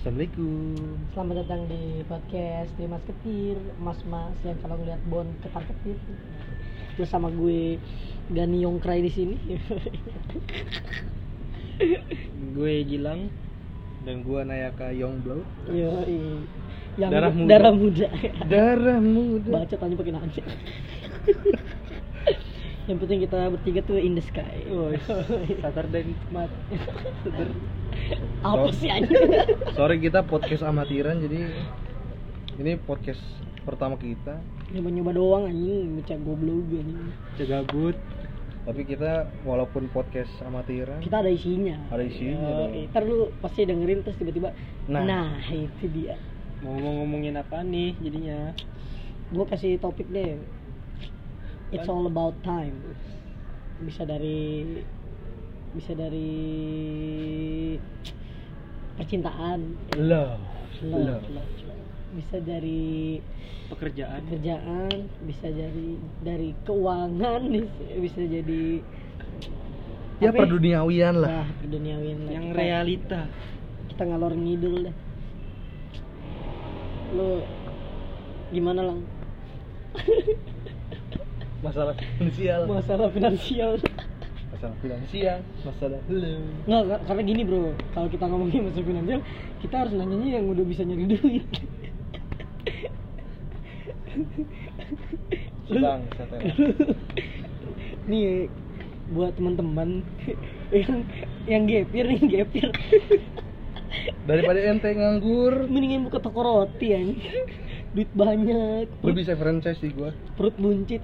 Assalamualaikum. Selamat datang di podcast Mas Ketir, mas-mas yang kalau ngeliat Bon ketar ketir. Bersama gue Gani Yongkrai di sini. gue Gilang Dan gua Nayaka Youngblood. Yo, yang Darah muda. darah muda. Darah muda. Baca tanya pakai nanya. yang penting kita bertiga tuh in the sky. Saturday Mat Apa So- sih anjing? Sorry kita podcast amatiran jadi ini podcast pertama kita. Nyoba-nyoba doang anjing, baca goblok anjing. Cegabut Tapi kita walaupun podcast amatiran, Kita ada isinya. Ada isinya. Ntar lu pasti dengerin terus tiba-tiba Nah. nah itu dia. Mau ngomongin apa nih jadinya gue kasih topik deh it's all about time bisa dari bisa dari percintaan love, love, love. love, love. bisa dari Pekerjaan pekerjaan bisa dari dari keuangan bisa, jadi Ya apa perduniawian lah. Wah, perduniawian lah. Yang Kita- realita kita ngalor ngidul deh lu gimana lang Masalah finansial. masalah finansial Masalah finansial, masalah hello. Nggak, ka- karena gini bro, kalau kita ngomongin masalah finansial, kita harus nanyanya yang udah bisa nyari duit. Setel. Nih buat teman-teman yang yang gepir nih gepir, Daripada ente nganggur, mendingan buka toko roti ya. Duit banyak, lu bisa franchise di gua. perut buncit.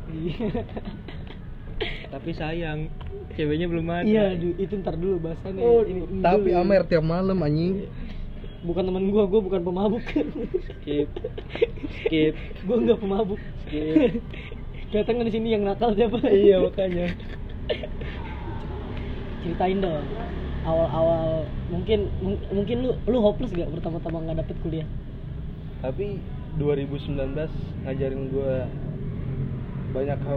Tapi sayang Ceweknya belum ada Iya, itu ntar dulu bahasannya. Oh, Ini- ini tapi dulu. Amer tiap malam anjing. bukan teman gua, gua bukan pemabuk. Skip Skip gua nggak pemabuk. Skip Datang di sini yang nakal siapa? Iya makanya ceritain dong awal-awal mungkin mung- mungkin lu lu hopeless gak pertama-tama nggak dapet kuliah Tapi 2019 ngajarin gua banyak hal.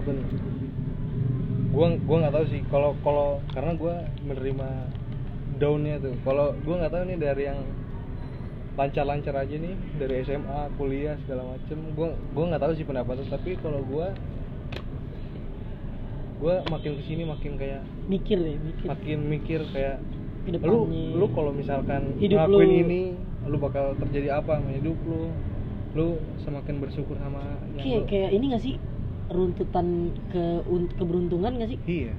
Gua gua nggak tahu sih. Kalau kalau karena gua menerima downnya tuh. Kalau gua nggak tahu nih dari yang lancar-lancar aja nih dari SMA, kuliah segala macem. Gua gua nggak tahu sih pendapatnya tapi kalau gua gua makin ke sini makin kayak mikir deh mikir. makin mikir kayak ke lu lu kalau misalkan Hidup ngelakuin lu- ini lu bakal terjadi apa sama hidup lu? Lu semakin bersyukur sama yang kayak lu- kayak ini gak sih runtutan ke un- keberuntungan gak sih? Iya.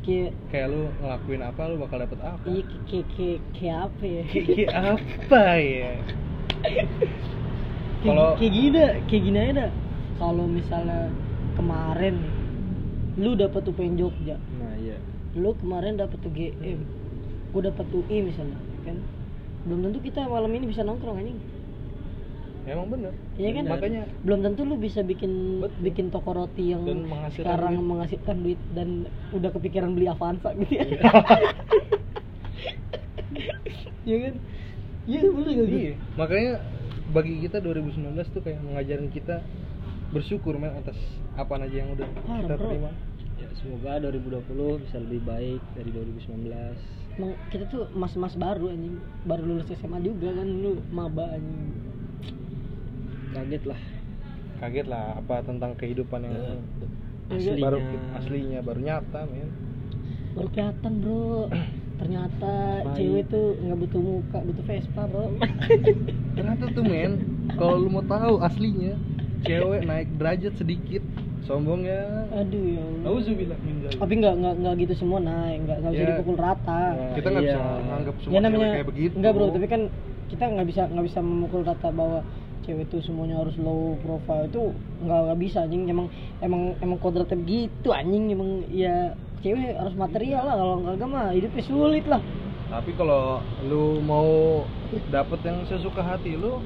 Kayak kayak lu ngelakuin apa lu bakal dapet apa? Iya kayak kayak apa ya? Kayak apa ya? Kalau- kayak gini dah kayak gini aja dah. Kalau misalnya kemarin lu dapet UPN Jogja. Nah iya. Lu kemarin dapet UGM gua dapet UI misalnya kan? Belum tentu kita malam ini bisa nongkrong anjing emang bener Iya kan? makanya belum tentu lu bisa bikin Betul. bikin toko roti yang Dan menghasilkan sekarang duit. menghasilkan duit dan udah kepikiran beli Avanza gitu ya. Iya kan? Iya bener gak iya makanya bagi kita 2019 tuh kayak mengajarin kita bersyukur men atas apa aja yang udah Parah, kita bro. terima ya, Semoga 2020 bisa lebih baik dari 2019 Emang kita tuh mas-mas baru anjing, baru lulus SMA juga kan lu maba anjing. Kaget lah kaget lah apa tentang kehidupan yang Aslinya baru aslinya baru nyata men Baru kelihatan, Bro. Ternyata Baik. cewek tuh nggak butuh muka, butuh Vespa, Bro. ternyata tuh men kalau lu mau tahu aslinya cewek naik derajat sedikit sombong ya Aduh ya Allah. Tapi nggak nggak nggak gitu semua naik, nggak nggak bisa Ya. dipukul rata. Ya. kita nggak Iya. bisa nganggap semua ya cewek namanya kayak begitu enggak bro tapi kan kita nggak bisa nggak bisa memukul rata bahwa cewek itu semuanya harus low profile itu nggak nggak bisa anjing. Emang emang emang kodratnya begitu anjing. Emang ya cewek harus material lah. Kalau nggak mah hidupnya sulit lah. Tapi kalau lu mau dapet yang sesuka hati lu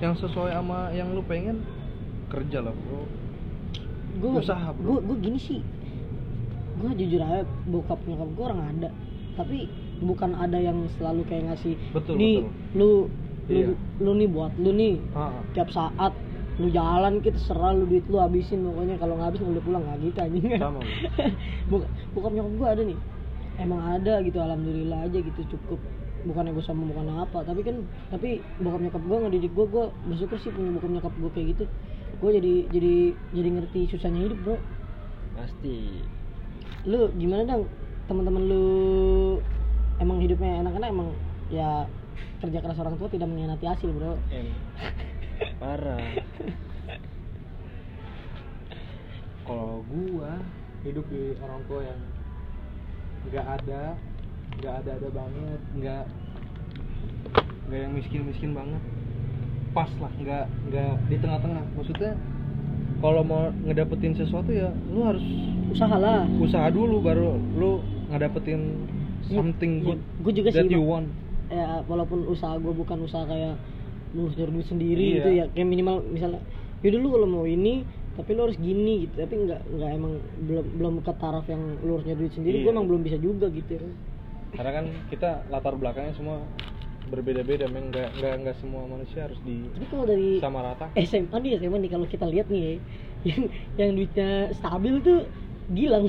yang sesuai sama yang lu pengen kerja lah bro. Gue Usaha, bro. gue gini sih. Gue jujur aja bokap nyokap gue orang ada. Tapi bukan ada yang selalu kayak ngasih Betul, nih betul. lu Iya. lu nih buat lu nih. Ah, tiap saat lu jalan kita serah lu duit lu habisin pokoknya. Kalau nggak habis boleh pulang nggak gitu anjing. Sama. Bok- bokap nyokap gua ada nih. Emang ada gitu alhamdulillah aja gitu cukup. Bukannya gue sama bukan apa tapi kan tapi bokap nyokap gue ngedidik gue gue bersyukur sih punya bokap nyokap gue kayak gitu. Gue jadi jadi jadi ngerti susahnya hidup bro. Pasti. Lu gimana dong teman-teman lu emang hidupnya enak-enak emang ya kerja keras orang tua tidak mengkhianati hasil bro. Em parah. Kalau gua hidup di orang tua yang nggak ada nggak ada ada banget nggak nggak yang miskin miskin banget. Pas lah nggak nggak di tengah-tengah. Maksudnya kalau mau ngedapetin sesuatu ya lu harus usaha lah. usaha dulu baru lu ngedapetin something good gue juga that sih you want ya walaupun usaha gue bukan usaha kayak nyari duit sendiri Iya. gitu ya kayak minimal misalnya yaudah lu kalau mau ini tapi lu harus gini gitu tapi nggak nggak emang belum belum ke taraf yang lu harus nyari duit sendiri gue Iya. emang belum bisa juga gitu ya karena kan kita latar belakangnya semua berbeda-beda men nggak nggak nggak semua manusia harus di tapi kalau dari sama rata SMA nih SMA nih kalau kita lihat nih ya, yang yang duitnya stabil tuh Gilang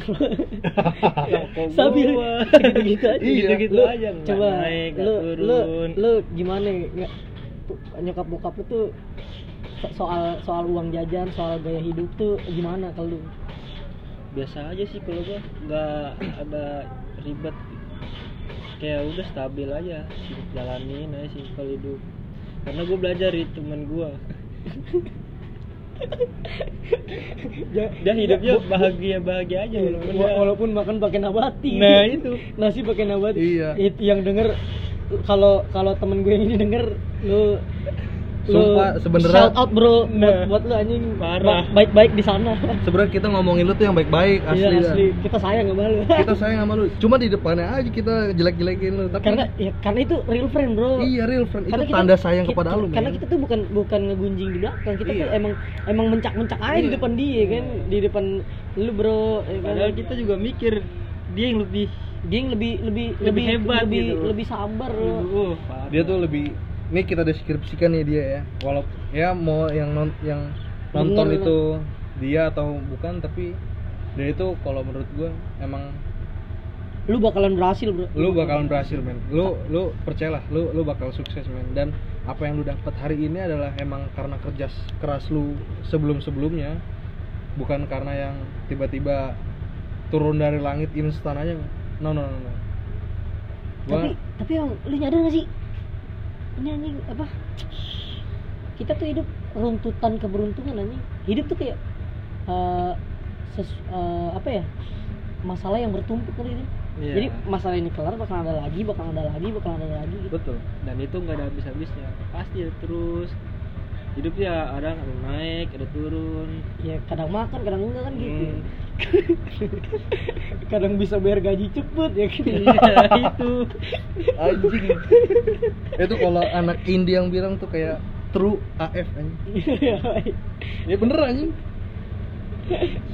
stabil gua? gitu-gitu aja. Iya. Gitu-gitu. Lu aja, nggak coba naik, lu, lu turun. lu gimana nggak tuh, nyokap bokap lu tuh so- soal soal uang jajan soal gaya hidup tuh gimana kalau lu? Biasa aja sih kalau gua nggak ada ribet. Kayak udah stabil aja jalanin aja sih kalau hidup. Karena gue belajar dari teman gua Ya, dia hidupnya bahagia bahagia aja walaupun Wa- dia- walaupun makan pakai nabati Nah, itu. nasi pakai nabati Iya. itu yang denger kalau kalau temen gue yang ini denger lu Sumpah, lu sebenarnya- shout out bro buat, Nah. buat lu anjing Parah. Ba- baik-baik di sana sebenarnya kita ngomongin lu tuh yang baik-baik asli, iya asli kita sayang sama lu kita sayang sama lu cuma di depannya aja kita jelek-jelekin lu tapi karena ya karena itu real friend bro iya real friend itu Karena kita- tanda sayang kita- kepada lu karena men. kita tuh bukan bukan ngegunjing di belakang kita tuh Iya. emang emang mencak-mencak aja di Iya. depan dia kan di depan lu bro ya kan? padahal kita juga mikir dia yang lebih dia yang lebih lebih Lebih hebat lebih, gitu. lebih sabar uh, parah. dia tuh lebih ini kita deskripsikan nih dia ya. Walaupun ya mau yang non yang nonton Bener. itu dia atau bukan tapi dia itu kalau menurut gua emang lu bakalan berhasil bro. Lu bakalan berhasil men. Lu lu percayalah lu lu bakal sukses men. Dan apa yang lu dapat hari ini adalah emang karena kerja keras lu sebelum sebelumnya bukan karena yang tiba-tiba turun dari langit instan aja no no no, no. tapi tapi yang lu nyadar gak sih ini anjing apa? Kita tuh hidup runtutan keberuntungan anjing. Hidup tuh kayak eh, ses- eh, apa ya? Masalah yang bertumpuk gitu Iya. jadi masalah ini kelar bakal ada lagi bakal ada lagi bakal ada lagi gitu. Betul. Dan itu nggak ada habis-habisnya. Pasti ada terus. Hidup ya ada ada naik ada turun. Ya kadang makan kadang enggak kan gitu. Hmm. kadang bisa bayar gaji cepet ya gitu itu. Anjing. Itu kalau anak indie yang bilang tuh kayak true AF anjing. Iya, ya bener anjing.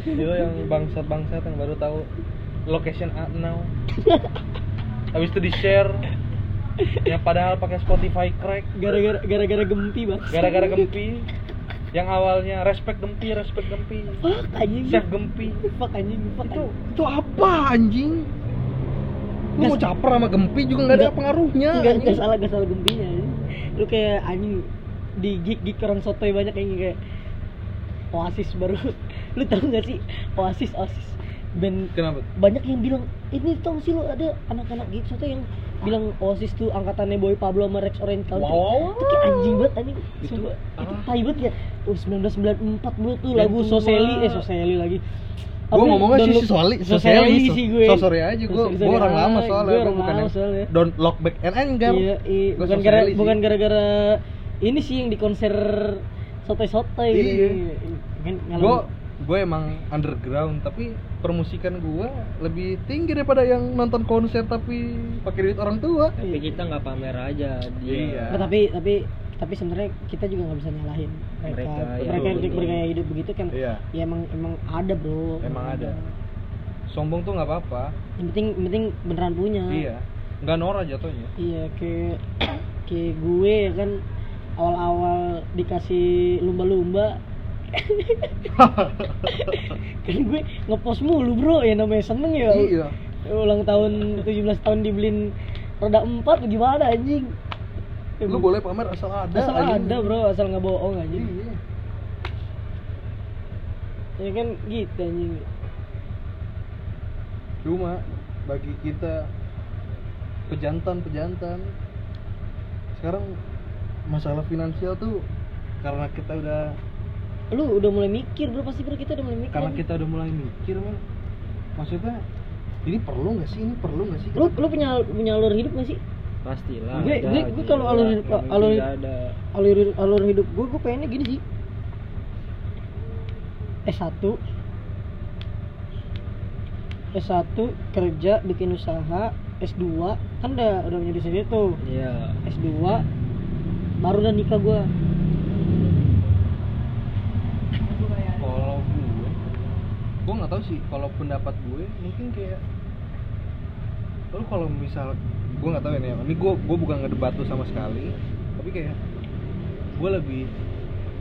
Itu yang bangsat bangsat yang baru tahu location A now. Habis itu di share yang padahal pakai Spotify crack. Gara-gara gara-gara gempi bang. Gara-gara gempi yang awalnya respect gempi respect gempi fuck anjing chef gempi fuck anjing fuck itu anjing. itu apa anjing lu mau Nggak- caper sama gempi juga nggak ada Nggak- pengaruhnya Enggak, anjing. enggak salah, enggak salah gempinya. Lu kayak anjing di gig-gig orang sotoy banyak yang kayak Oasis baru. Lu tahu gak sih Oasis Oasis band kenapa banyak yang bilang ini tau sih lu ada anak-anak gig sotoy yang bilang Oasis tuh angkatannya Boy Pablo sama Rex Orange County. Wow. Itu kayak anjing banget anjing. Itu, Sumpah, itu ah. tai banget ya. Oh 1994 bro tuh Dan lagu. Soseli eh Soseli lagi. gue Apa, ngomongnya sih Look- sosali Soseli sih gue. so sorry aja gue gue orang lama Ah, soalnya gue bukan yang don't look back and anger Iya, iya. Bukan gara bukan gara-gara ini sih yang di konser sotoy-sotoy gitu. Iya. Kan gue gue emang underground tapi permusikan gue lebih tinggi daripada yang nonton konser tapi pakai duit orang tua. Tapi kita nggak pamer aja dia. Iya. Nah, tapi tapi tapi sebenarnya kita juga nggak bisa nyalahin mereka. Mereka, mereka, iya, yang bergaya hidup begitu kan Iya. ya emang emang ada bro. Emang ada. sombong tuh nggak apa-apa. Yang penting yang penting beneran punya. Iya. Nggak norak jatuhnya. Iya kayak kayak gue ya kan awal-awal dikasih lumba-lumba kan gue ngepost mulu bro. Ya namanya seneng ya. Iya. Ulang tahun 17 tahun dibeliin roda empat gimana anjing? Lu boleh pamer asal ada asal anjing. ada bro. Asal nggak bohong anjing. Iya. ya kan gitu anjing. Cuma bagi kita pejantan pejantan sekarang masalah finansial tuh karena kita udah lu udah mulai mikir bro. Pasti bro kita udah mulai mikir karena kita udah mulai mikir men. Maksudnya ini perlu nggak sih? Ini perlu nggak sih? Lu lu punya punya alur hidup gak sih? Pastilah Gue- gue- gue kalau alur- mungkin alur- alur alur hidup gue gue pengennya gini sih. S1 S1 kerja bikin usaha. S2 kan udah udah punya sendiri tuh iya. S2 baru udah nikah gue kalau gue gue nggak tahu sih kalau pendapat gue mungkin kayak lu kalau misal gue nggak tahu ya ini gue gue bukan ngedebat lu sama sekali tapi kayak gue lebih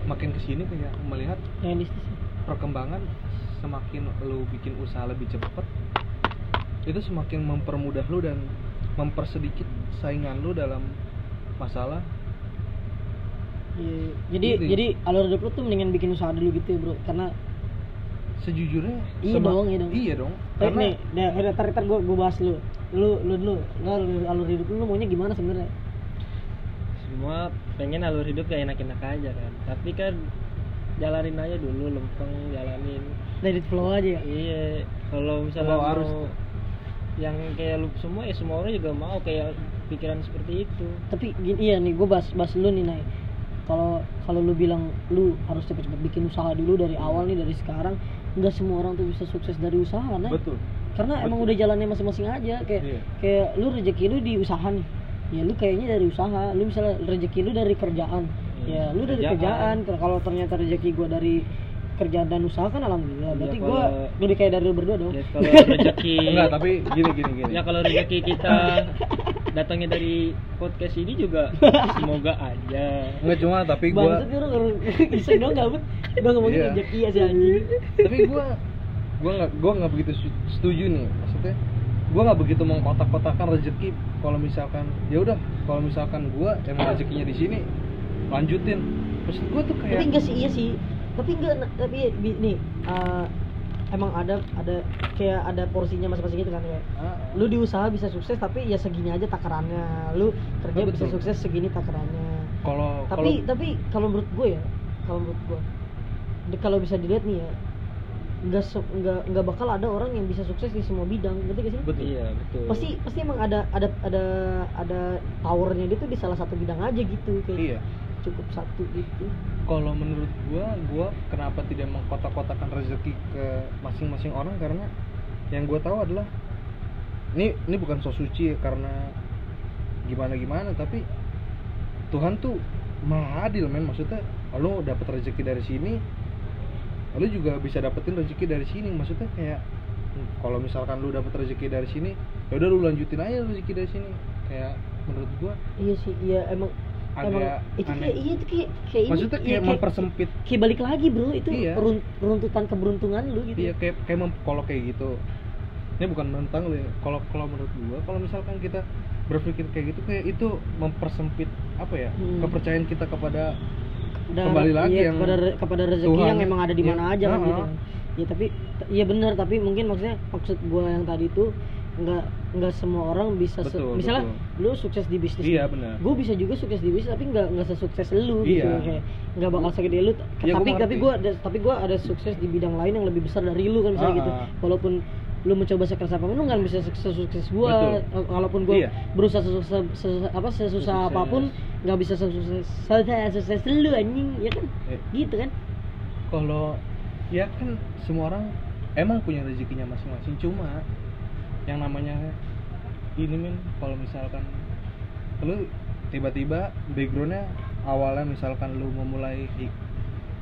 makin ke sini kayak melihat realistis perkembangan semakin lu bikin usaha lebih cepet itu semakin mempermudah lu dan mempersedikit saingan lu dalam masalah. Iya, jadi Gitu ya? jadi alur hidup lu tuh mendingan bikin usaha dulu gitu ya bro. Karena sejujurnya Iya dong, iya dong. iya dong Karena nih, dah, udah tar tar gue gue bahas lu. Lu lu dulu, lu alur, alur hidup lu, maunya gimana sebenarnya? semua pengen alur hidup ya enak-enak aja kan tapi kan jalanin aja dulu lempeng jalanin Dari flow aja ya. iya kalau misalnya mau harus. yang kayak lu semua ya semua orang juga mau kayak pikiran seperti itu Tapi gini, iya nih gue bahas bahas lu nih Nay. Kalau kalau lu bilang lu harus cepet-cepet bikin usaha dulu dari awal nih dari sekarang, nggak semua orang tuh bisa sukses dari usaha Nay. betul Karena emang betul. udah jalannya masing-masing aja kayak Iya. kayak lu rezeki lu di usaha nih. Ya lu kayaknya dari usaha, lu misalnya rezeki lu dari kerjaan. Iya, Ya lu dari kerjaan. kerjaan. Kalau ternyata rezeki gua dari kerjaan dan usaha kan alhamdulillah. Berarti kalau- gua lebih kayak dari lu berdua dong. ya kalau rezeki enggak tapi gini gini gini ya kalau rezeki kita datangnya dari podcast ini juga semoga aja enggak cuma tapi gua Bangsat orang orang iseng dong gabut. Udah ngomongin Iya. rezeki ya si anjing. tapi gua gua nggak gua nggak begitu setuju nih maksudnya gua nggak begitu mengkotak-kotakan rezeki kalau misalkan ya udah kalau misalkan gua emang rezekinya di sini lanjutin maksud gua tuh Tapi kayak enggak sih iya sih. Tapi enggak tapi nih eh, emang ada ada kayak ada porsinya masing-masing gitu kan kayak Ah, lu di usaha bisa sukses tapi ya segini aja takarannya. Lu kerja Oh, bisa sukses segini takarannya. Kalau kalau tapi tapi kalau menurut gue ya kalau menurut gue kalau bisa dilihat nih ya nggak nggak nggak bakal ada orang yang bisa sukses di semua bidang ngerti gak sih? Betul. Iya betul. Pasti pasti emang ada ada ada ada powernya dia tuh di salah satu bidang aja gitu kayak iya cukup satu gitu. Kalau menurut gua gua kenapa tidak mengkotak-kotakan rezeki ke masing-masing orang? Karena yang gua tahu adalah ini ini bukan so suci ya, karena gimana gimana tapi Tuhan tuh maha adil men. Maksudnya lo dapat rezeki dari sini lo juga bisa dapetin rezeki dari sini. Maksudnya kayak hmm, kalau misalkan lu dapat rezeki dari sini ya udah lu lanjutin aja rezeki dari sini. Kayak menurut gua iya sih iya emang emang agak itu aneh. kayak iya itu kayak kayak ini maksudnya iya, kayak mempersempit kayak balik lagi bro itu Iya. perun- peruntutan keberuntungan lu gitu Iya kayak kayak mem- kalau kayak gitu. Ini bukan menentang lu ya. Kalau kalau menurut gua kalau misalkan kita berpikir kayak gitu kayak itu mempersempit apa ya? Hmm. kepercayaan kita kepada Dan- Kembali lagi iya, yang kepada re- kepada rezeki Tuhan yang memang ada di mana aja kan Ha-ha. gitu ya tapi iya benar tapi mungkin maksudnya maksud gua yang tadi itu nggak nggak semua orang bisa se- Betul, misalnya betul. lu sukses di bisnis Iya, benar. gua bisa juga sukses di bisnis tapi nggak nggak sesukses lu gitu Iya. kayak nggak bakal segede lu Iya, tapi gua tapi gua ada tapi gua ada sukses di bidang lain yang lebih besar dari lu kan misalnya gitu Ah, ah. walaupun lu mencoba sekeras apa pun lu nggak bisa se- sukses gua Betul. walaupun gua Iya. berusaha sesusah, sesusah- apa sesusah Sukses. apa pun nggak bisa sukses sukses sukses lu anjing ya kan Eh. gitu kan kalau ya kan semua orang emang punya rezekinya masing-masing cuma yang namanya ini men kalau misalkan lu tiba-tiba backgroundnya awalnya misalkan lu memulai hi-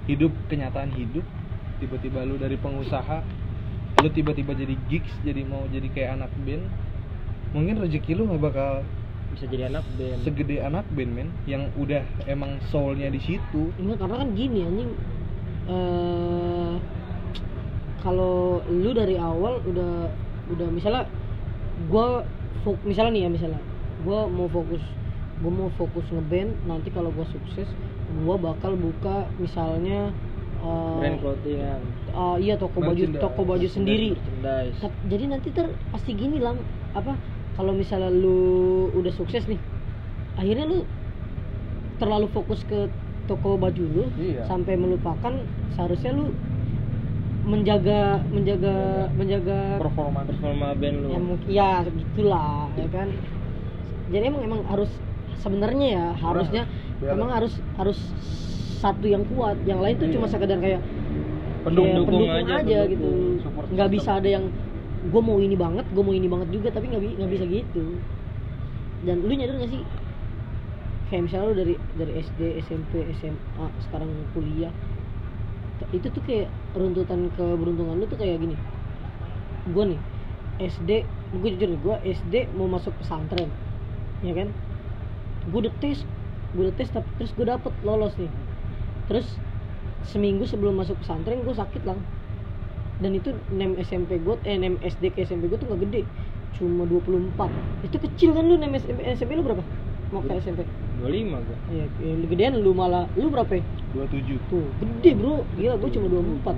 hidup kenyataan hidup tiba-tiba lu dari pengusaha lu tiba-tiba jadi gigs jadi mau jadi kayak anak band mungkin rezeki lu nggak bakal bisa jadi anak band. segede anak band men yang udah emang soulnya di situ. Enggak, karena kan gini anjing eh kalau lu dari awal udah udah misalnya fok misalnya nih ya misalnya gue mau fokus gue mau fokus ngeband nanti kalau gue sukses gue bakal buka misalnya eh, brand clothingan eh, iya toko baju toko baju sendiri. jadi nanti ter pasti gini lang apa kalau misalnya lu udah sukses nih akhirnya lu terlalu fokus ke toko baju lu Iya. sampai melupakan seharusnya lu menjaga menjaga menjaga performa performa band lu. Ya ya gitulah ya kan? Jadi emang emang harus sebenarnya ya harusnya biar- emang harus harus satu yang kuat yang lain tuh Iya. cuma sekedar kayak Pendukung kayak pendukung aja, aja, pendukung. gitu. Support nggak bisa ada yang gue mau ini banget gue mau ini banget juga tapi nggak nggak bisa gitu. Dan lu nyadar gak sih? Kayak misalnya lu dari dari SD SMP SMA sekarang kuliah itu tuh kayak runtutan keberuntungan lu tuh kayak gini. Gue nih SD gue jujur gue SD mau masuk pesantren ya kan? Gue udah tes gue udah tes tapi terus gue dapet lolos nih. Terus seminggu sebelum masuk pesantren gue sakit lang. Dan itu nem SMP gue eh nem SD ke SMP gue tuh gak gede cuma 24 itu kecil kan lu nem SMP, SMP lu berapa? Mau ke SMP 25 gua. Iya, ya, lu gedean lu malah lu berapa ya? 27 Tuh, gede bro, gila gue cuma 24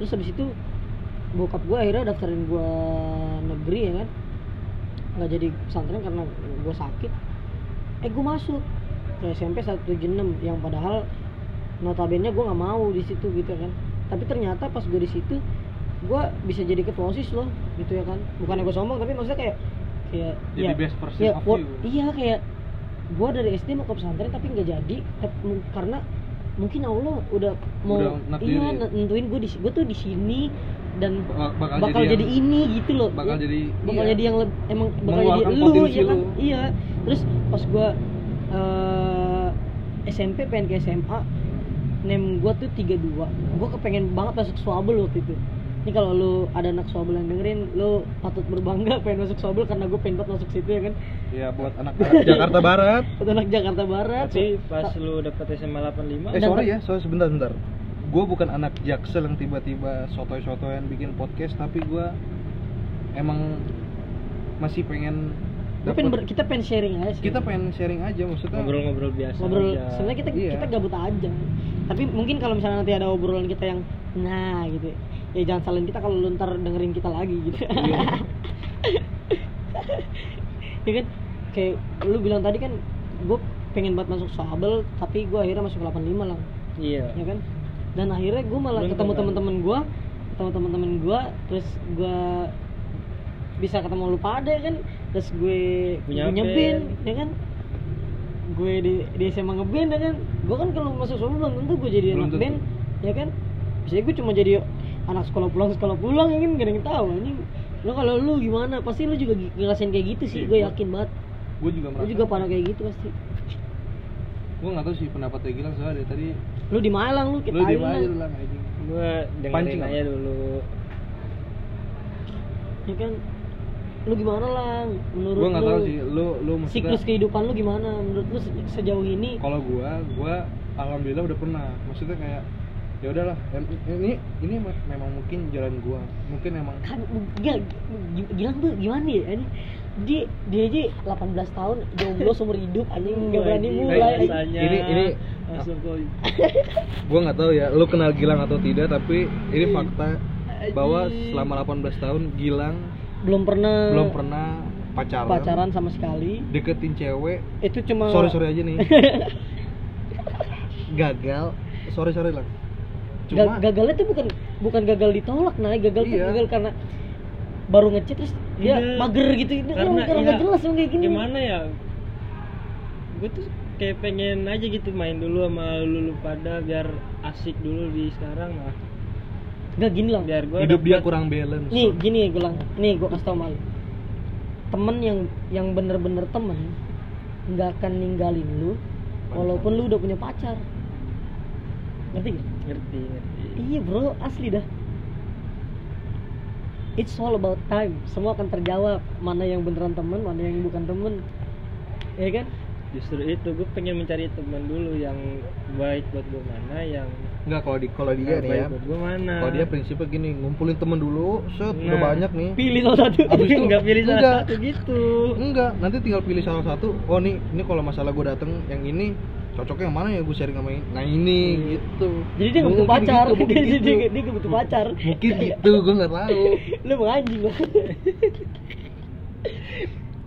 Terus habis itu bokap gue akhirnya daftarin gue negeri ya kan? Nggak jadi pesantren karena gue sakit. Eh gue masuk ke SMP 176 yang padahal notabene gue nggak mau di situ gitu kan? Tapi ternyata pas gue di situ gue bisa jadi ketua osis loh gitu ya kan? Bukannya gue sombong tapi maksudnya kayak kayak Jadi ya, best person ya, of you. iya kayak gue dari SD mau ke pesantren tapi nggak jadi karena mungkin Allah udah mau Udah iya nakdirin. nentuin gue di gue tuh di sini dan Bak- bakal bakal, jadi jadi, yang- ini gitu loh bakal Ya, jadi bakal iya. jadi yang emang bakal jadi lu ya kan lu. iya terus pas gua eh, SMP pengen ke SMA nem gua tuh 32 gua kepengen banget masuk swabel waktu itu ini kalau lu ada anak swabel yang dengerin lu patut berbangga pengen masuk swabel karena gue pengen banget masuk situ ya kan Iya buat anak Jakarta Barat. buat anak Jakarta Barat tapi pas Ta- lu dapet SMA 85 Eh sorry ya, sorry sebentar sebentar. Gue bukan anak jaksel yang tiba-tiba sotoy-sotoyan bikin podcast, tapi gue emang masih pengen dapet- pengen ber- kita pengen sharing aja sih kita pengen sharing aja maksudnya. ngobrol-ngobrol biasa ngobrol sebenarnya kita Iya. kita gabut aja tapi mungkin kalau misalnya nanti ada obrolan kita yang nah gitu ya. Jangan salahin kita kalau lu ntar dengerin kita lagi gitu. Iya. ya kan? Kayak lu bilang tadi kan gue pengen banget masuk Sabel tapi gue akhirnya masuk 85 lah. Iya. Ya kan? Dan akhirnya gue malah Beruntung ketemu teman-teman gue ketemu teman-teman gue terus gue bisa ketemu lu pada kan? Terus gue Punya punya band. ya kan gue di di SMA ngeband ya kan? Gue kan kalau masuk sekolah belum tentu gue jadi Belum anak tentu. band ya kan? Bisa gue cuma jadi anak sekolah pulang sekolah pulang ya kan? Gak ada yang tahu. Ini lo kalau lu gimana? Pasti lu juga ngerasain kayak gitu sih. Iya, gue yakin banget. Gue juga lu merasa. juga pada kayak gitu pasti. Gue nggak tahu sih pendapatnya Gilang soalnya dari tadi. lu di Malang lu kita Lu di lu lah gua dengerin Pancing aja apa? dulu. Ya kan lu gimana lang menurut Gue nggak lu tahu sih. Lu lu maksudnya. siklus kehidupan lu gimana menurut lu se- sejauh ini Kalau gue, gue alhamdulillah udah pernah. Maksudnya kayak ya udahlah ini ini me- memang mungkin jalan gua mungkin emang kan gila Gilang tuh gimana ya ini dia dia aja 18 tahun jomblo seumur hidup anjing nggak berani mulai. Ini- ini- gua nggak tahu ya lu kenal Gilang atau tidak tapi ini Iya. fakta bahwa selama 18 tahun Gilang belum pernah belum pernah pacaran, pacaran sama sekali. Deketin cewek. Itu cuma sorry sorry aja nih. Gagal. Sorry sorry lah. Ga- cuma gagalnya tuh bukan bukan gagal ditolak nah gagal tuh Iya. gagal karena baru ngecit terus dia Iya. mager gitu. Ini karena, karena iya, nggak jelas kayak gini. gimana ya? Gue tuh kayak pengen aja gitu main dulu sama lu, lu pada biar asik dulu di sekarang lah nggak gini lah. Biar gue hidup dia kurang balance. Nih gini ya Gilang nih gue kasih tau malu temen yang yang bener-bener temen nggak akan ninggalin lu walaupun lu udah punya pacar. Ngerti gak? ngerti ngerti. Iya bro asli dah. It's all about time. Semua akan terjawab. Mana yang beneran temen mana yang bukan temen. Ya kan? Justru itu gue pengen mencari teman dulu yang baik buat gue mana yang Enggak kalau di kalau dia nih ya. buat gue mana Kalau dia prinsipnya gini, ngumpulin temen dulu, set udah Nah. banyak nih. pilih salah satu Abis itu nggak pilih salah enggak. satu gitu Enggak, nanti tinggal pilih salah satu. Oh nih, ini kalau masalah gue dateng yang ini cocoknya yang mana ya gue sharing sama ini. Nah ini Hmm. gitu. jadi dia nggak butuh pacar gitu, dia, dia, gitu. dia, dia nggak butuh pacar Mungkin gitu, gue nggak tahu. lu mau anjing lah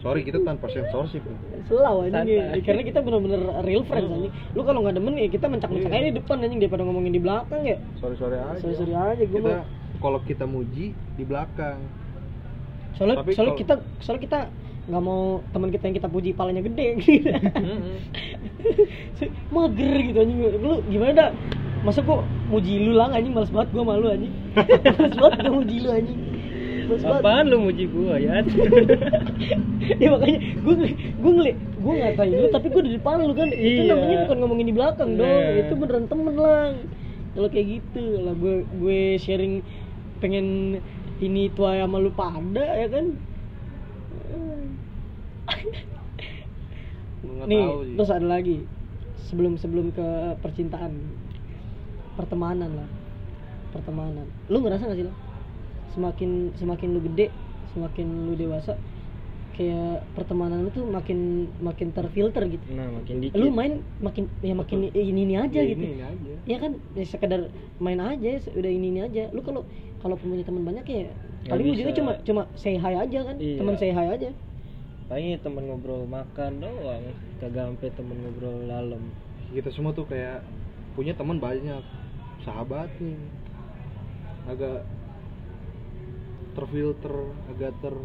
Sorry kita tanpa censorship. Anjing Santai. karena kita benar-benar real friends anjing lu kalau nggak demen ya kita mencak-mencak Iya. aja di depan anjing daripada ngomongin di belakang ya Sorry sorry aja. sorry sorry aja gue Kita kalau kita muji di belakang. soalnya Tapi soalnya kita soalnya kita nggak mau teman kita yang kita puji palanya gede gitu mager gitu anjing lu gimana dah masa kok muji lu lah anjing males banget gua malu anjing males banget gua muji lu anjing apaan lu muji gue ya? Ya makanya gua gua ngeliat gua ngatain lu tapi gua di depan lu kan? Itu Iya. namanya bukan ngomongin di belakang dong. Nah. itu beneran temen lah. Kalau kayak gitu lah gue gue sharing pengen ini tua sama lu pada ya kan? Nih terus ada lagi. Sebelum sebelum ke percintaan. Pertemanan lah. Pertemanan. Lu ngerasa gak sih lo semakin semakin lu gede semakin lu dewasa kayak pertemanan lu tuh makin makin terfilter gitu nah makin dikit lu main makin ya makin ini ini aja Ya, gitu Ini, ini aja. ya kan ya sekedar main aja udah ini ini aja lu kalau kalau punya teman banyak ya Nggak paling ujungnya bisa. cuma cuma say hi aja kan Iya. teman say hi aja paling temen ngobrol makan doang kagak sampai temen ngobrol dalam Kita semua tuh kayak punya teman banyak, sahabat nih. Agak terfilter, agak ter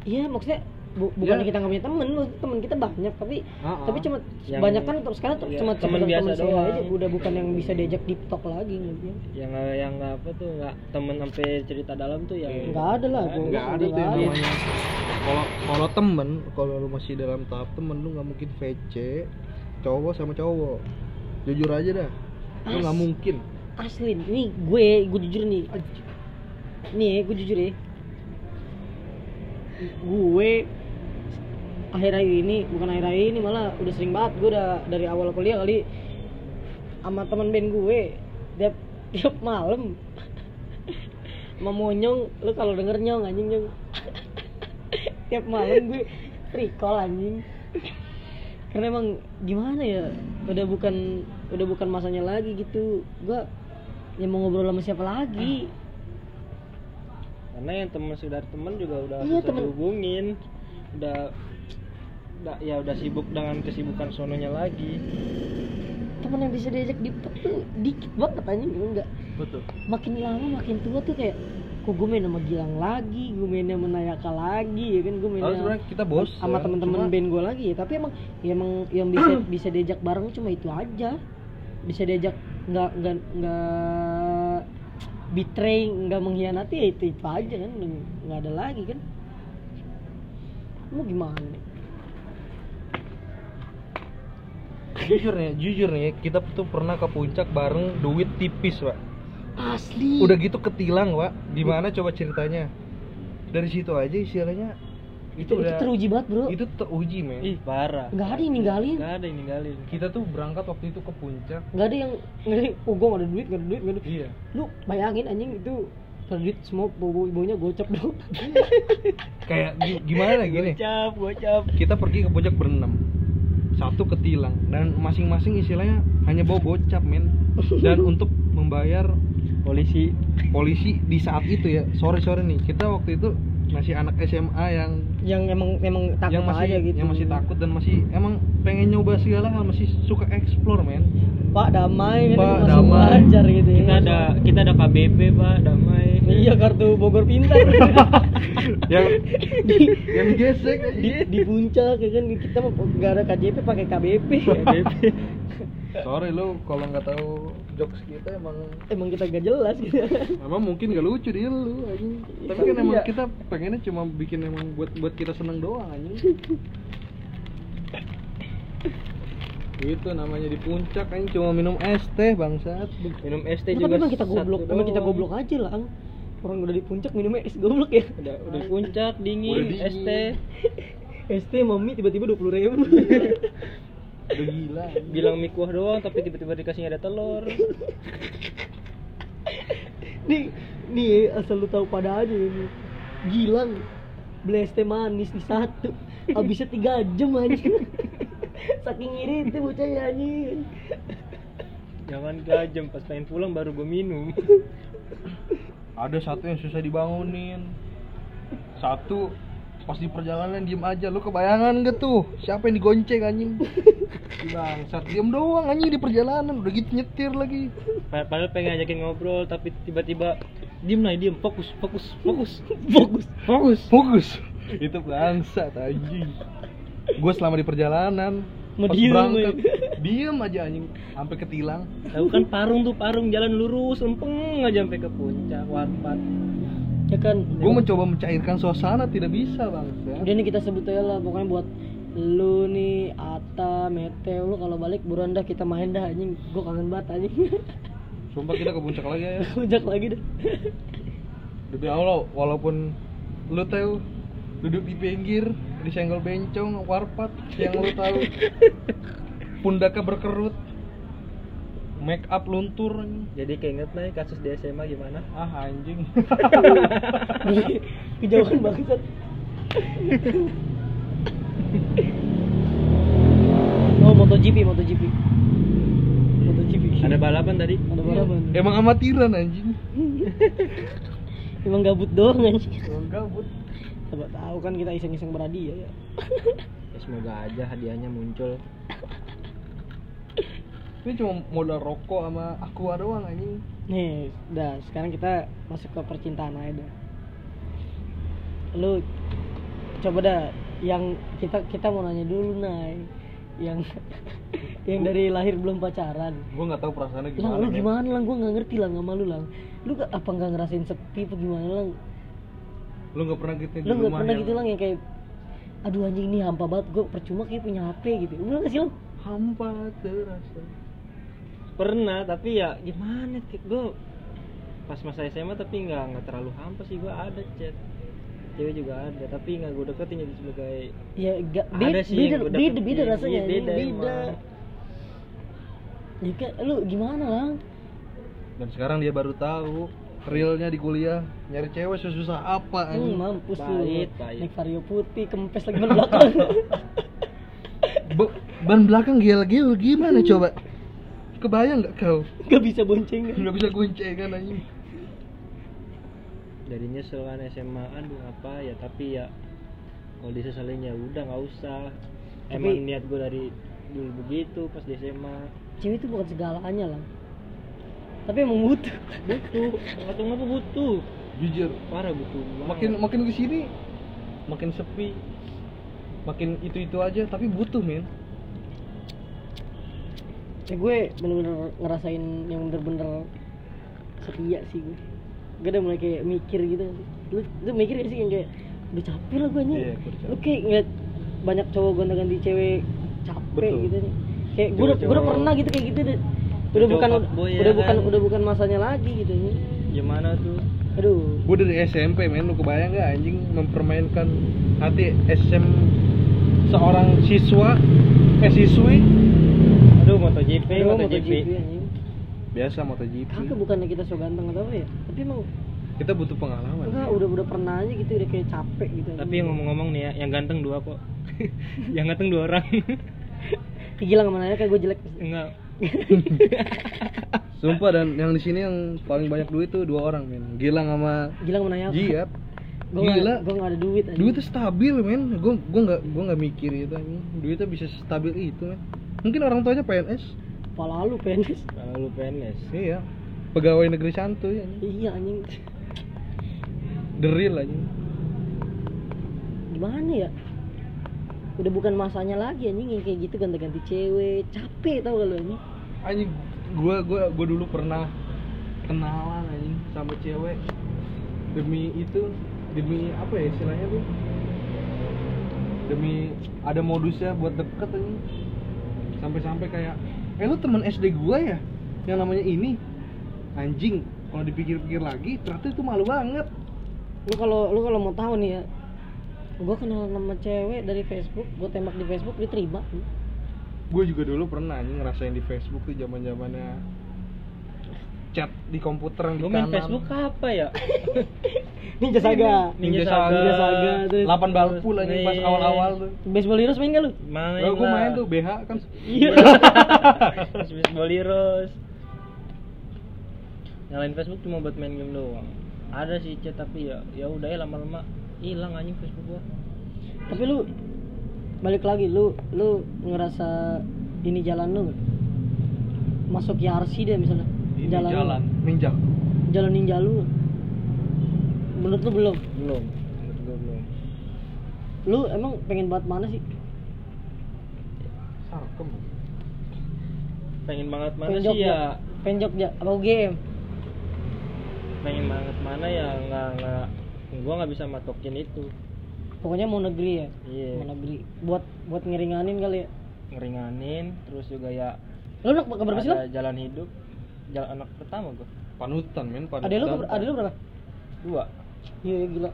Iya maksudnya bu bukan Ya. kita nggak punya temen, maksudnya temen kita banyak tapi Ah, tapi ah. cuma Yang- banyak kan terus sekarang tuh iya, cuma temen biasa temen doang. aja udah bukan yang bisa diajak deep talk lagi gitu yang yang apa tuh nggak temen sampai cerita dalam tuh yang nggak ada lah gua nggak ada tuh yang nggak namanya. Kalau kalau temen kalau lu masih dalam tahap temen lu nggak mungkin VC cowok sama cowok. Jujur aja dah. Lu nggak mungkin. Asli nih gue gue jujur nih nih gue jujur ya. Gue akhir-akhir ini bukan akhir-akhir ini malah udah sering banget gue udah dari awal kuliah kali sama teman band gue. Tiap tiap malam. Sama monyong lu kalau denger nyong anjing nyong. Tiap malam gue recall anjing. Karena emang gimana ya udah bukan udah bukan masanya lagi gitu. Gua yang mau ngobrol sama siapa lagi karena yang teman saudara teman juga udah Iya, susah temen. dihubungin. Udah udah ya udah sibuk dengan kesibukan sononya lagi. Teman yang bisa diajak di tuh dikit banget anjing gitu enggak. Betul. Makin lama makin tua tuh kayak kok gue main sama Gilang lagi gue main sama Nayaka lagi ya kan? Gue main sebenarnya kita bos sama teman-teman band gue lagi. Ya tapi emang ya emang yang bisa bisa diajak bareng cuma itu aja. Bisa diajak nggak nggak nggak betray nggak mengkhianati ya itu itu aja kan nggak ada lagi kan. Mau gimana? Jujur nih jujur nih kita tuh pernah ke puncak bareng duit tipis pak. Asli. Udah gitu ketilang pak. Gimana coba ceritanya? Dari situ aja istilahnya itu, itu, itu udah teruji banget bro. itu teruji men. Ih parah. Nggak ada yang ninggalin. Nggak ada yang ninggalin. Kita tuh berangkat waktu itu ke puncak. Nggak ada yang nggak ada oh gue nggak ada duit nggak ada duit nggak ada iya. Lu bayangin anjing itu kalau duit semua bobo ibunya gocap dong kayak gi- gimana gini gocap gocap. Kita pergi ke puncak berenam. Satu ketilang. Dan masing-masing istilahnya hanya bawa gocap men. Dan untuk membayar polisi. polisi di saat itu ya. Sore sore nih. Kita waktu itu masih anak SMA yang yang emang emang takut yang masih aja gitu. yang masih takut dan masih emang pengen nyoba segala hal masih suka explore men. Pak damai Pak, damai. wajar gitu ya. Kita ada kita ada KBP pak damai. Iya kartu Bogor pintar. Yang yang digesek. Aja. di, di puncak ya kan? Kita mah nggak ada KJP pakai KBP KBP sorry lu kalau nggak tahu jokes kita emang emang kita gak jelas gitu. Emang mungkin gak lucu di lu anjing. Tapi kan emang Iya. kita pengennya cuma bikin emang buat buat kita seneng doang anjing. Itu namanya di puncak anjing. Cuma minum es teh bangsat. Minum es Nah, teh tapi juga emang kita goblok emang kita goblok aja lah Ang. orang udah di puncak minumnya es goblok ya. Udah udah puncak dingin, Udah dingin. es teh. ST mami tiba-tiba dua puluh ribu udah gila bilang mie kuah doang tapi tiba-tiba dikasihnya ada telur. Nih nih asal lu tahu pada aja ini. Gilang beli es teh manis di satu. Habisnya tiga jam aja saking iri itu bocah ya anjing. Jangan gajam pas pengen pulang baru gue minum. Ada satu yang susah dibangunin. Satu pas di perjalanan diem aja. Lu kebayangan gak tuh? Siapa yang digonceng anjing? Bangsat diem doang anjing di perjalanan. Udah gitu nyetir lagi. Pa- padahal pengen ajakin ngobrol tapi tiba-tiba diem lah diem. Fokus fokus fokus. Fokus fokus. Fokus. Itu bangsat anjing. Gue selama di perjalanan pas diem, berangkat diem aja anjing. Sampai ketilang. Tahu kan parung tuh parung. Jalan lurus lempeng aja sampai ke puncak warpat ya kan? Gue mencoba mencairkan suasana tidak bisa bangsa udah nih kita sebut aja lah pokoknya buat lu nih Ata Meteo lu kalau balik buruan dah kita main dah anjing. Gua kangen banget anjing. Sumpah kita ke puncak lagi ya. Ujak lagi dah. Demi allah walaupun lu tahu duduk di pinggir disenggol bencong warpat yang lu tahu pundaknya berkerut make up luntur. Jadi keinget nih kasus di SMA gimana? Ah anjing. Kejauhan banget oh MotoGP MotoGP. MotoGP. Ada balapan tadi? Ada balapan. Emang amatiran anjing. Emang gabut doang anjing. Emang gabut. Coba tahu kan kita iseng-iseng berhadiah ya. Ya, semoga aja hadiahnya muncul ini cuma modal rokok sama aqua doang anjing. Nih dah sekarang kita masuk ke percintaan aja dah lu coba dah yang kita kita mau nanya dulu nay. Yang yang dari lahir belum pacaran. Gue nggak tahu perasaannya lang gimana lu men. gimana lang? Gue nggak ngerti lang sama lu lang. Lu gak- apa nggak ngerasain sepi apa gimana lang? Lu nggak pernah gitu lu nggak pernah yang gitu lang yang kayak aduh anjing ini hampa banget gue percuma kayak punya HP gitu. Bener gak sih lang? Hampa terasa pernah tapi ya gimana gue pas masa SMA tapi nggak nggak terlalu hampa sih. Gue ada chat. Cewek juga ada tapi nggak gue deketin jadi sebagai ya gak Ada beda sih beda beda, deketin, beda rasanya. Iya, beda beda. emang. ya lu gimana lang? Dan sekarang dia baru tahu realnya di kuliah. Nyari cewek sesusah apa Hmm, anjing? mampus lu. Naik vario putih, kempes lagi ban belakang. Be- ban belakang gel-gel gimana coba kebayang nggak kau Gak bisa bonceng. nggak bisa goncengan anjing dari nyesel kan SMA aduh apa ya tapi ya kalau disesalin ya udah nggak usah Tapi- emang niat gue dari dulu begitu pas di SMA Cewek itu bukan segalanya lah. Tapi emang butuh. butuh atau ngapa butuh jujur parah butuh banget. makin makin ke sini makin sepi makin itu itu aja tapi butuh men Ya gue bener-bener ngerasain yang bener-bener setia sih gue. Gue udah mulai kayak mikir gitu. Lu, lu mikir gak sih yang kayak udah capek lah gue nih. Iya, udah lu kayak ngeliat banyak cowok gonta-ganti cewek capek Betul. gitu nih. Kayak gue udah, gue udah pernah gitu kayak gitu deh. Udah Cowok bukan fuckboy ya udah bukan kan? udah bukan masanya lagi gitu nih. gimana tuh Aduh. gue dari SMP men lu kebayang gak anjing mempermainkan hati SM seorang siswa eh siswi MotoGP Aduh, MotoGP anjing. biasa MotoGP Kagak bukannya kita so ganteng atau apa ya? Tapi emang kita butuh pengalaman enggak udah udah pernah aja gitu udah kayak capek gitu. tapi yang ngomong-ngomong nih ya yang ganteng dua kok yang ganteng dua orang Gila nggak nanya kayak gue jelek. enggak sumpah dan yang di sini yang paling banyak duit tuh dua orang men Gilang sama Gila nggak nanya apa? Jiat Gue Gila. nggak gue nggak ada duit aja. duitnya stabil men gue gue nggak gue nggak mikir itu anjing duitnya bisa stabil itu men mungkin orang tuanya PNS Pala lu penis. kalau lu PNS iya pegawai negeri santuy anjing Iya anjing. real anjing Gimana ya? Udah bukan masanya lagi anjing yang kayak gitu ganti-ganti cewek. Capek tau gak lu anjing? anjing gue gue gue dulu pernah kenalan anjing sama cewek demi itu demi apa ya istilahnya tuh demi ada modusnya buat deket anjing sampai-sampai kayak eh lu teman SD gua ya? Yang namanya ini? Anjing kalau dipikir-pikir lagi ternyata itu malu banget. Lu kalau lu kalau mau tahu nih ya. gue kenal nama cewek dari Facebook gue tembak di Facebook diterima gue juga dulu pernah anjing ngerasain di Facebook tuh zaman zamannya chat di komputer yang di Gue main kanan. Facebook apa ya? Ninja Saga Ninja, Ninja Saga, Saga, Saga, terus- 8 balpul anjing pas awal-awal tuh baseball heroes main gak lu Main Oh, gue lah. main tuh BH kan Iya. Baseball Heroes. Nyalain Facebook cuma buat main game doang. Ada sih chat tapi ya ya udah ya lama-lama hilang anjing Facebook gua. tapi lu balik lagi lu lu ngerasa ini jalan lu masuk YRC deh misalnya ini jalan jalan, ninja. Jalan ninja lu? Menurut lu belum? Belum. Menurut gua belum. lu emang pengen banget mana sih? Sarkem. Pengen banget mana pengen sih Jogja. ya? pengen Jogja apa UGM Pengen banget mana ya? Nggak nggak. Gua nggak bisa matokin itu. pokoknya mau negeri ya? Iya. mau negeri. Buat buat ngeringanin kali ya? Ngeringanin terus juga ya lu nak kabar berapa sih lu? jalan hidup. Jalan anak pertama gua. panutan men panutan ada lu ada lu berapa Dua. iya iya, gila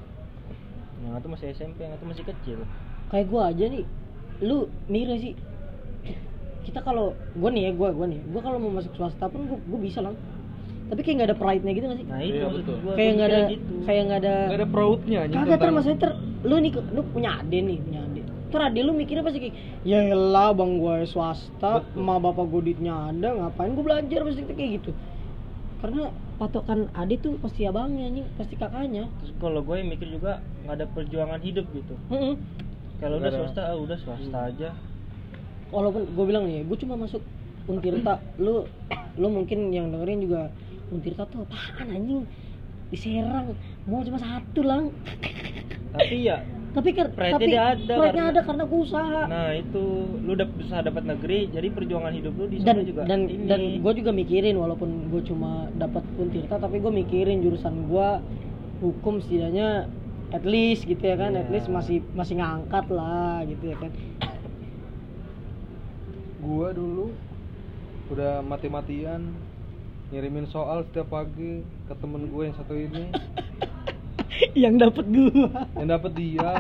Yang satu masih SMP, yang satu masih kecil. kayak gua aja nih lu mirip sih kita kalau gua nih ya gua gua nih gua kalau mau masuk swasta pun gua, gua bisa lang tapi kayak nggak ada pride nya gitu gak sih Nah, itu Iya, maksud betul. gua. kayak nggak ada gitu. kayak nggak ada Gak ada proudnya kagak ter maksudnya ter lu nih lu punya ade nih punya ter ade lu mikirnya pasti kayak ya elah bang gua swasta emak bapak gua duitnya ada ngapain gua belajar pasti kayak gitu? Karena patokan ade tuh pasti abangnya nih pasti kakaknya. Terus kalau gue mikir juga nggak ada perjuangan hidup gitu. Heeh. Kalau Nggak udah swasta, ah udah swasta aja. walaupun gue bilang nih gue cuma masuk Untirta. Lu lu mungkin yang dengerin juga Untirta tuh apaan anjing? Di Serang mau cuma satu lang. Tapi ya, tapi kan Pride-nya tapi ada pride-nya karena- ada karena gue usaha nah itu lu udah bisa dapat negeri, jadi perjuangan hidup lu di dan sana juga. dan ini. dan gue juga mikirin walaupun gue cuma dapat Untirta tapi gue mikirin jurusan gue hukum setidaknya at least gitu ya kan at Iya. least masih masih ngangkat lah gitu ya kan gua dulu udah mati-matian ngirimin soal setiap pagi ke temen gue yang satu ini yang dapat gue yang dapet dia.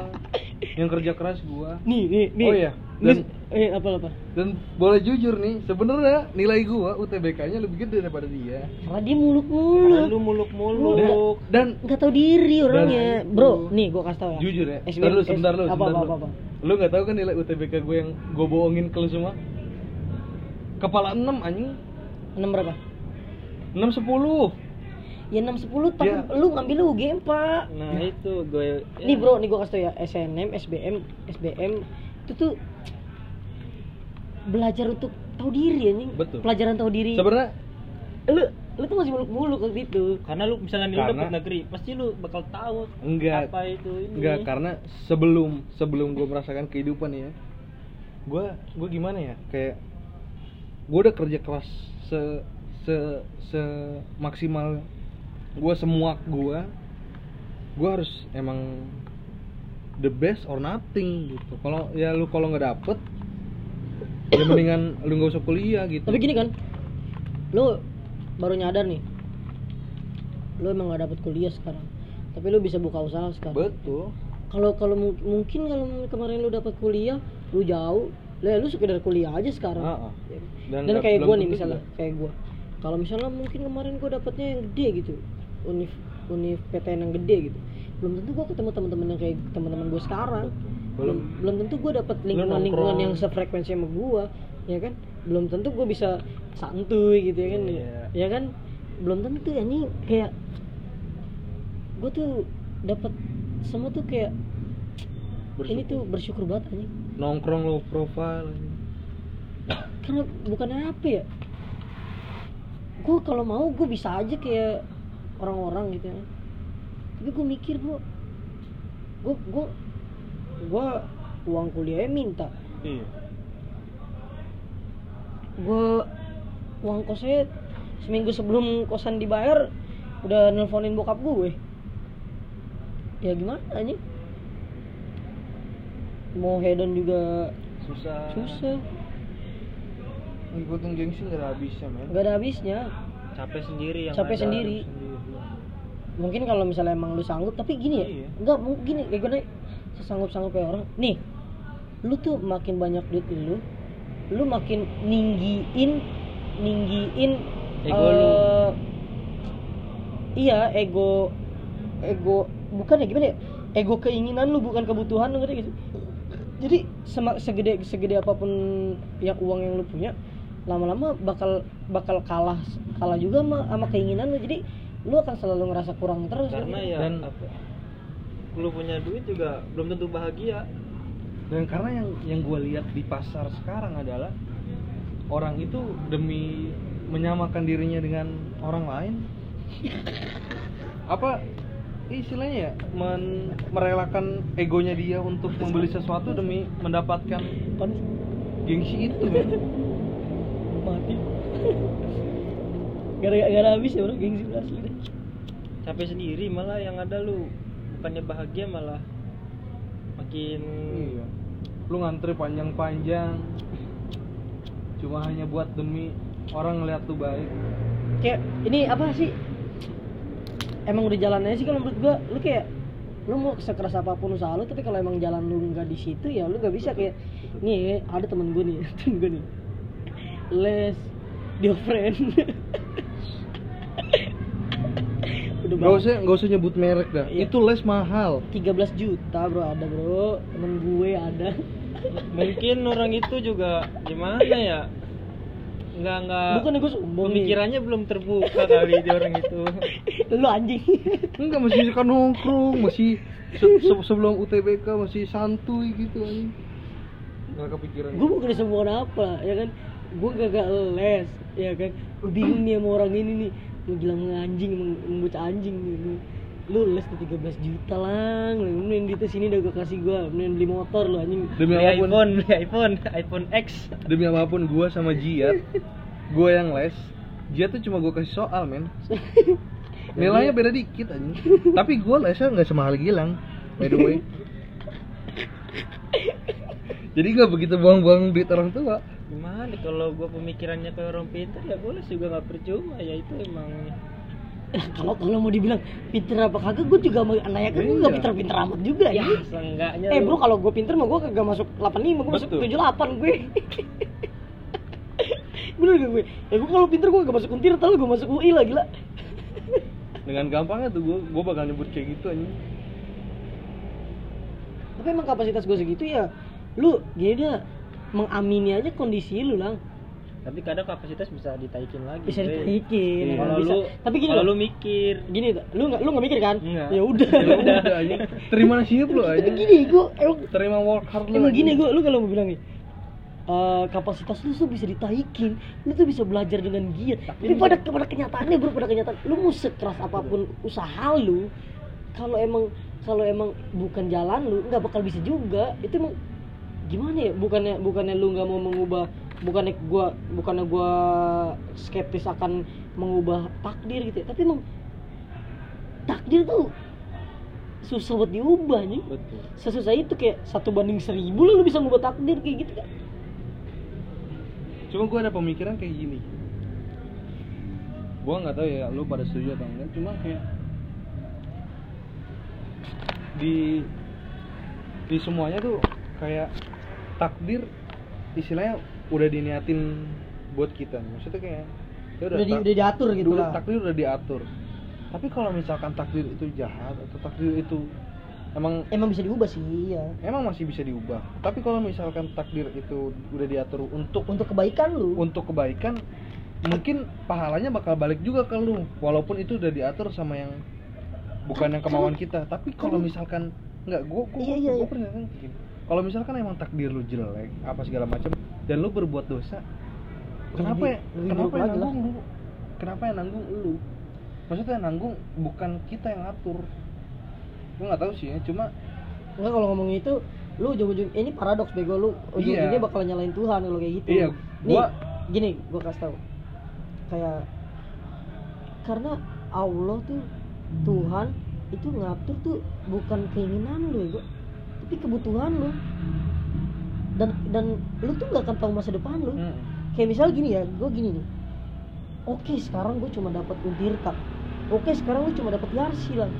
Yang kerja keras gua. Nih nih nih. Oh iya, dan dan- eh apa apa? dan boleh jujur nih sebenarnya nilai gua UTBK-nya lebih gede daripada dia. Karena dia muluk Karena muluk lu muluk-muluk. dan nggak tahu diri orangnya. Dan- bro nih gue kasih tau ya. jujur ya SBM, Ntar lu sebentar lu apa, sebentar apa, apa, apa. lu nggak tahu kan nilai UTBK gue yang gue bohongin ke lu semua? Kepala 6 anjing. Enam berapa? 6 10 ya enam sepuluh tapi Ya. lu ngambil UGM pak. Nah, itu gue ya, nih bro nih gue kasih tau ya SNM SBM SBM itu tuh belajar untuk tahu diri anjing. Betul. pelajaran tahu diri. Sebenarnya lu lu tuh masih muluk-muluk waktu itu. Karena lu misalnya nih lu Karena- dapet negeri, pasti lu bakal tahu enggak. apa itu ini. enggak karena sebelum sebelum gue merasakan kehidupan ya gue gue gimana ya kayak gue udah kerja keras se se se maksimal gue semua gue gue harus emang the best or nothing gitu. Kalau ya lu kalau nggak dapet ya mendingan lu nggak usah kuliah gitu. Tapi gini kan lu baru nyadar nih lu emang gak dapet kuliah sekarang. Tapi lu bisa buka usaha sekarang. Betul. Kalau kalau mung- mungkin kalau kemarin lu dapat kuliah lu jauh lah lu sekedar kuliah aja sekarang. Ah, ah. Ya. Dan dan, nggak- kayak gua nih misalnya juga. kayak gua. Kalau misalnya mungkin kemarin gua dapatnya yang gede gitu univ univ PTN yang gede gitu. Belum tentu gua ketemu teman-teman yang kayak teman-teman gua sekarang. Belum belum. tentu gua dapat Lu lingkungan lingkungan yang sefrekuensi sama gua ya kan? Belum tentu gua bisa santuy gitu ya kan? Iya. ya kan? Belum tentu ya nih kayak gua tuh dapat semua tuh kayak ini Bersyukur. tuh bersyukur banget anjing. Nongkrong low profile karena bukan apa ya? Gue kalau mau gue bisa aja kayak orang-orang gitu ya. Tapi gue mikir gue gue gue gue uang kuliahnya minta. Iya. Gue uang kosnya seminggu sebelum kosan dibayar udah nelponin bokap gue. Ya gimana nih mau hedon juga susah. susah. Ngikutin gengsi gak ada habisnya men. Nggak ada habisnya. Capek sendiri yang Capek sendiri. Mungkin kalau misalnya emang lu sanggup tapi gini ya Iya. enggak mungkin kayak gue sesanggup sanggupnya orang nih lu tuh makin banyak duit lu lu makin ninggiin ninggiin Ego lu. eh, iya ego ego bukan ya gimana ya ego keinginan lu bukan kebutuhan lu ngerti sih jadi sema- segede segede apa pun yang uang yang lu punya lama-lama bakal bakal kalah kalah juga sama, sama keinginan lu jadi lu akan selalu ngerasa kurang terus karena ya Dan- apa lu punya duit juga belum tentu bahagia. Dan karena yang yang gue lihat di pasar sekarang adalah orang itu demi menyamakan dirinya dengan orang lain apa istilahnya ya men- merelakan egonya dia untuk membeli sesuatu demi mendapatkan Kan gengsi itu men. mati gara-gara habis ya bro gengsi lu asli. Deh capek sendiri malah yang ada lu. Bukannya bahagia malah makin iya. Lu ngantri panjang-panjang. Cuma hanya buat demi orang ngeliat lu baik. Kayak ini apa sih? Emang udah jalannya sih kalau menurut gua. Lu kayak lu mau sekeras apa pun usaha lu tapi kalau emang jalan lu nggak di situ ya lu nggak bisa. Kayak nih ada temen gue nih temen gue nih. Les dia friend udah Gak usah, gak usah nyebut merek dah. Iya. Itu les mahal. 13 juta bro. Ada bro. Temen gue ada. Mungkin orang itu juga gimana ya? Nggak nggak bukan gue sombong pemikirannya belum terbuka kali di orang itu. Lu anjing. Enggak masih suka nongkrong, masih se- se- sebelum UTBK masih santuy gitu anjing. Enggak kepikiran. gue bukan sombong apa ya kan? Gue gak les ya kan? Bingung nih sama orang ini nih bilang anjing bocah anjing nih Lu- lu les tuh 13 juta lang lu mending duitnya sini udah gue kasih gue mending beli motor lu anjing Demi beli apa pun, iPhone beli iPhone iPhone X demi apa pun gua sama Jiat, gua yang les. Jiat tuh cuma gua kasih soal, men. Nilainya beda dikit anjing. Tapi gua lesnya nggak semahal Gilang. By the way. Jadi nggak begitu buang-buang duit orang tua. Gimana? Kalau gua pemikirannya kayak orang pintar ya boleh juga nggak percuma. Ya itu emang kalau kalau mau dibilang pinter apa kagak gue juga mau nanya kan gue gak Iya. pinter-pinter amat juga ya ya seenggaknya eh bro kalau gue pinter mah gue kagak masuk 85 gue masuk Betul. 78 gue. Bener gak gue? Ya gue kalau pinter gue gak masuk untir tau gue masuk UI lah gila. Dengan gampangnya tuh gua gua bakal nyebut kayak gitu anjing. tapi emang kapasitas gue segitu ya lu gini dia mengamini aja kondisi lu lang. Tapi kadang kapasitas bisa ditaikin lagi bisa ditaikin emang kalau bisa. lu tapi gini kalau lu mikir. Gini lu nggak lu nggak mikir kan? Ya udah. Ya udah. Terima nasib lu anjing. gini gue emang Terima work hard lu. emang gini gue lu kalau mau bilang nih eh, kapasitas lu tuh bisa ditaikin. Lu tuh bisa belajar dengan giat. Tapi pada pada kenyataannya bro pada kenyataan lu mau sekeras apa pun usaha lu kalau emang kalau emang bukan jalan lu nggak bakal bisa juga. Itu emang gimana ya? Bukannya bukannya lu nggak mau mengubah bukannya gua bukannya gua skeptis akan mengubah takdir gitu ya? Tapi emang takdir tuh susah buat diubah nih betul. Sesusah itu kayak satu banding seribu lah lu bisa ngubah takdir kayak gitu kan Cuma gue ada pemikiran kayak gini. Gua nggak tahu ya lu pada setuju atau enggak. Cuma kayak di di semuanya tuh kayak takdir istilahnya udah diniatin buat kita. Maksudnya kayak ya udah, di, tak- udah diatur gitu udah- lah takdir udah diatur. Tapi kalau misalkan takdir itu jahat atau takdir itu emang emang bisa diubah sih ya emang masih bisa diubah. Tapi kalau misalkan takdir itu udah diatur untuk untuk kebaikan lu untuk kebaikan mungkin pahalanya bakal balik juga ke lu walaupun itu udah diatur sama yang bukan yang kemauan kita tapi kalau misalkan nggak gua gua, Iya, gua, iya, gua iya. pernah kan kayak gini. Kalau misalkan emang takdir lu jelek apa segala macam dan lu berbuat dosa kenapa ya? kenapa yang lah. nanggung lu? Kenapa yang nanggung lu? Maksudnya yang nanggung bukan kita yang ngatur. Gua nggak tahu sih ya cuma enggak kalau ngomong itu lu ujung-ujung ini paradoks bego lu ujung-ujungnya Iya. bakal nyalain Tuhan kalau kayak gitu. Iya, nih gua- gini gua kasih tahu kayak karena Allah tuh Tuhan itu ngatur tuh bukan keinginan lu ya gua tapi kebutuhan lu. Dan dan lu tuh nggak akan tahu masa depan lu. Hmm, kayak misal gini ya gue gini nih. Oke sekarang gue cuma dapat untirka oke sekarang lu cuma dapat yarsi lah.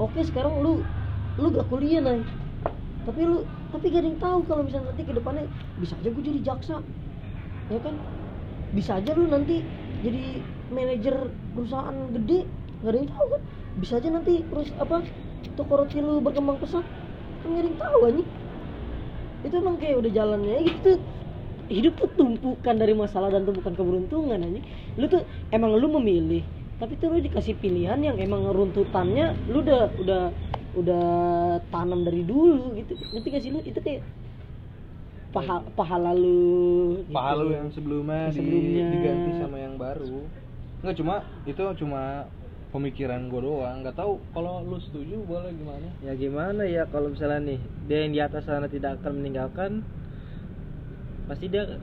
Oke sekarang lu lu gak kuliah nih tapi lu tapi gak ada yang tahu kalau misalnya nanti ke depannya bisa aja gue jadi jaksa. Ya kan? Bisa aja lu nanti jadi manajer perusahaan gede nggak ada yang tahu kan? Bisa aja nanti terus apa toko roti lu berkembang pesat yang tahu anjing. Itu emang kayak udah jalannya gitu hidup tuh tumpukan dari masalah dan tumpukan keberuntungan anjing. Lu tuh emang lu memilih tapi tuh lu dikasih pilihan yang emang runtutannya lu udah udah udah tanam dari dulu gitu. Nanti kasih lu? Itu kayak paha, pahala lu gitu. pahala lu yang sebelumnya, Yang di- sebelumnya. diganti sama yang baru. Nggak cuma itu cuma pemikiran gue doang. Nggak tahu kalau lu setuju boleh gimana? Ya gimana ya kalau misalnya nih dia yang di atas sana tidak akan meninggalkan pasti dia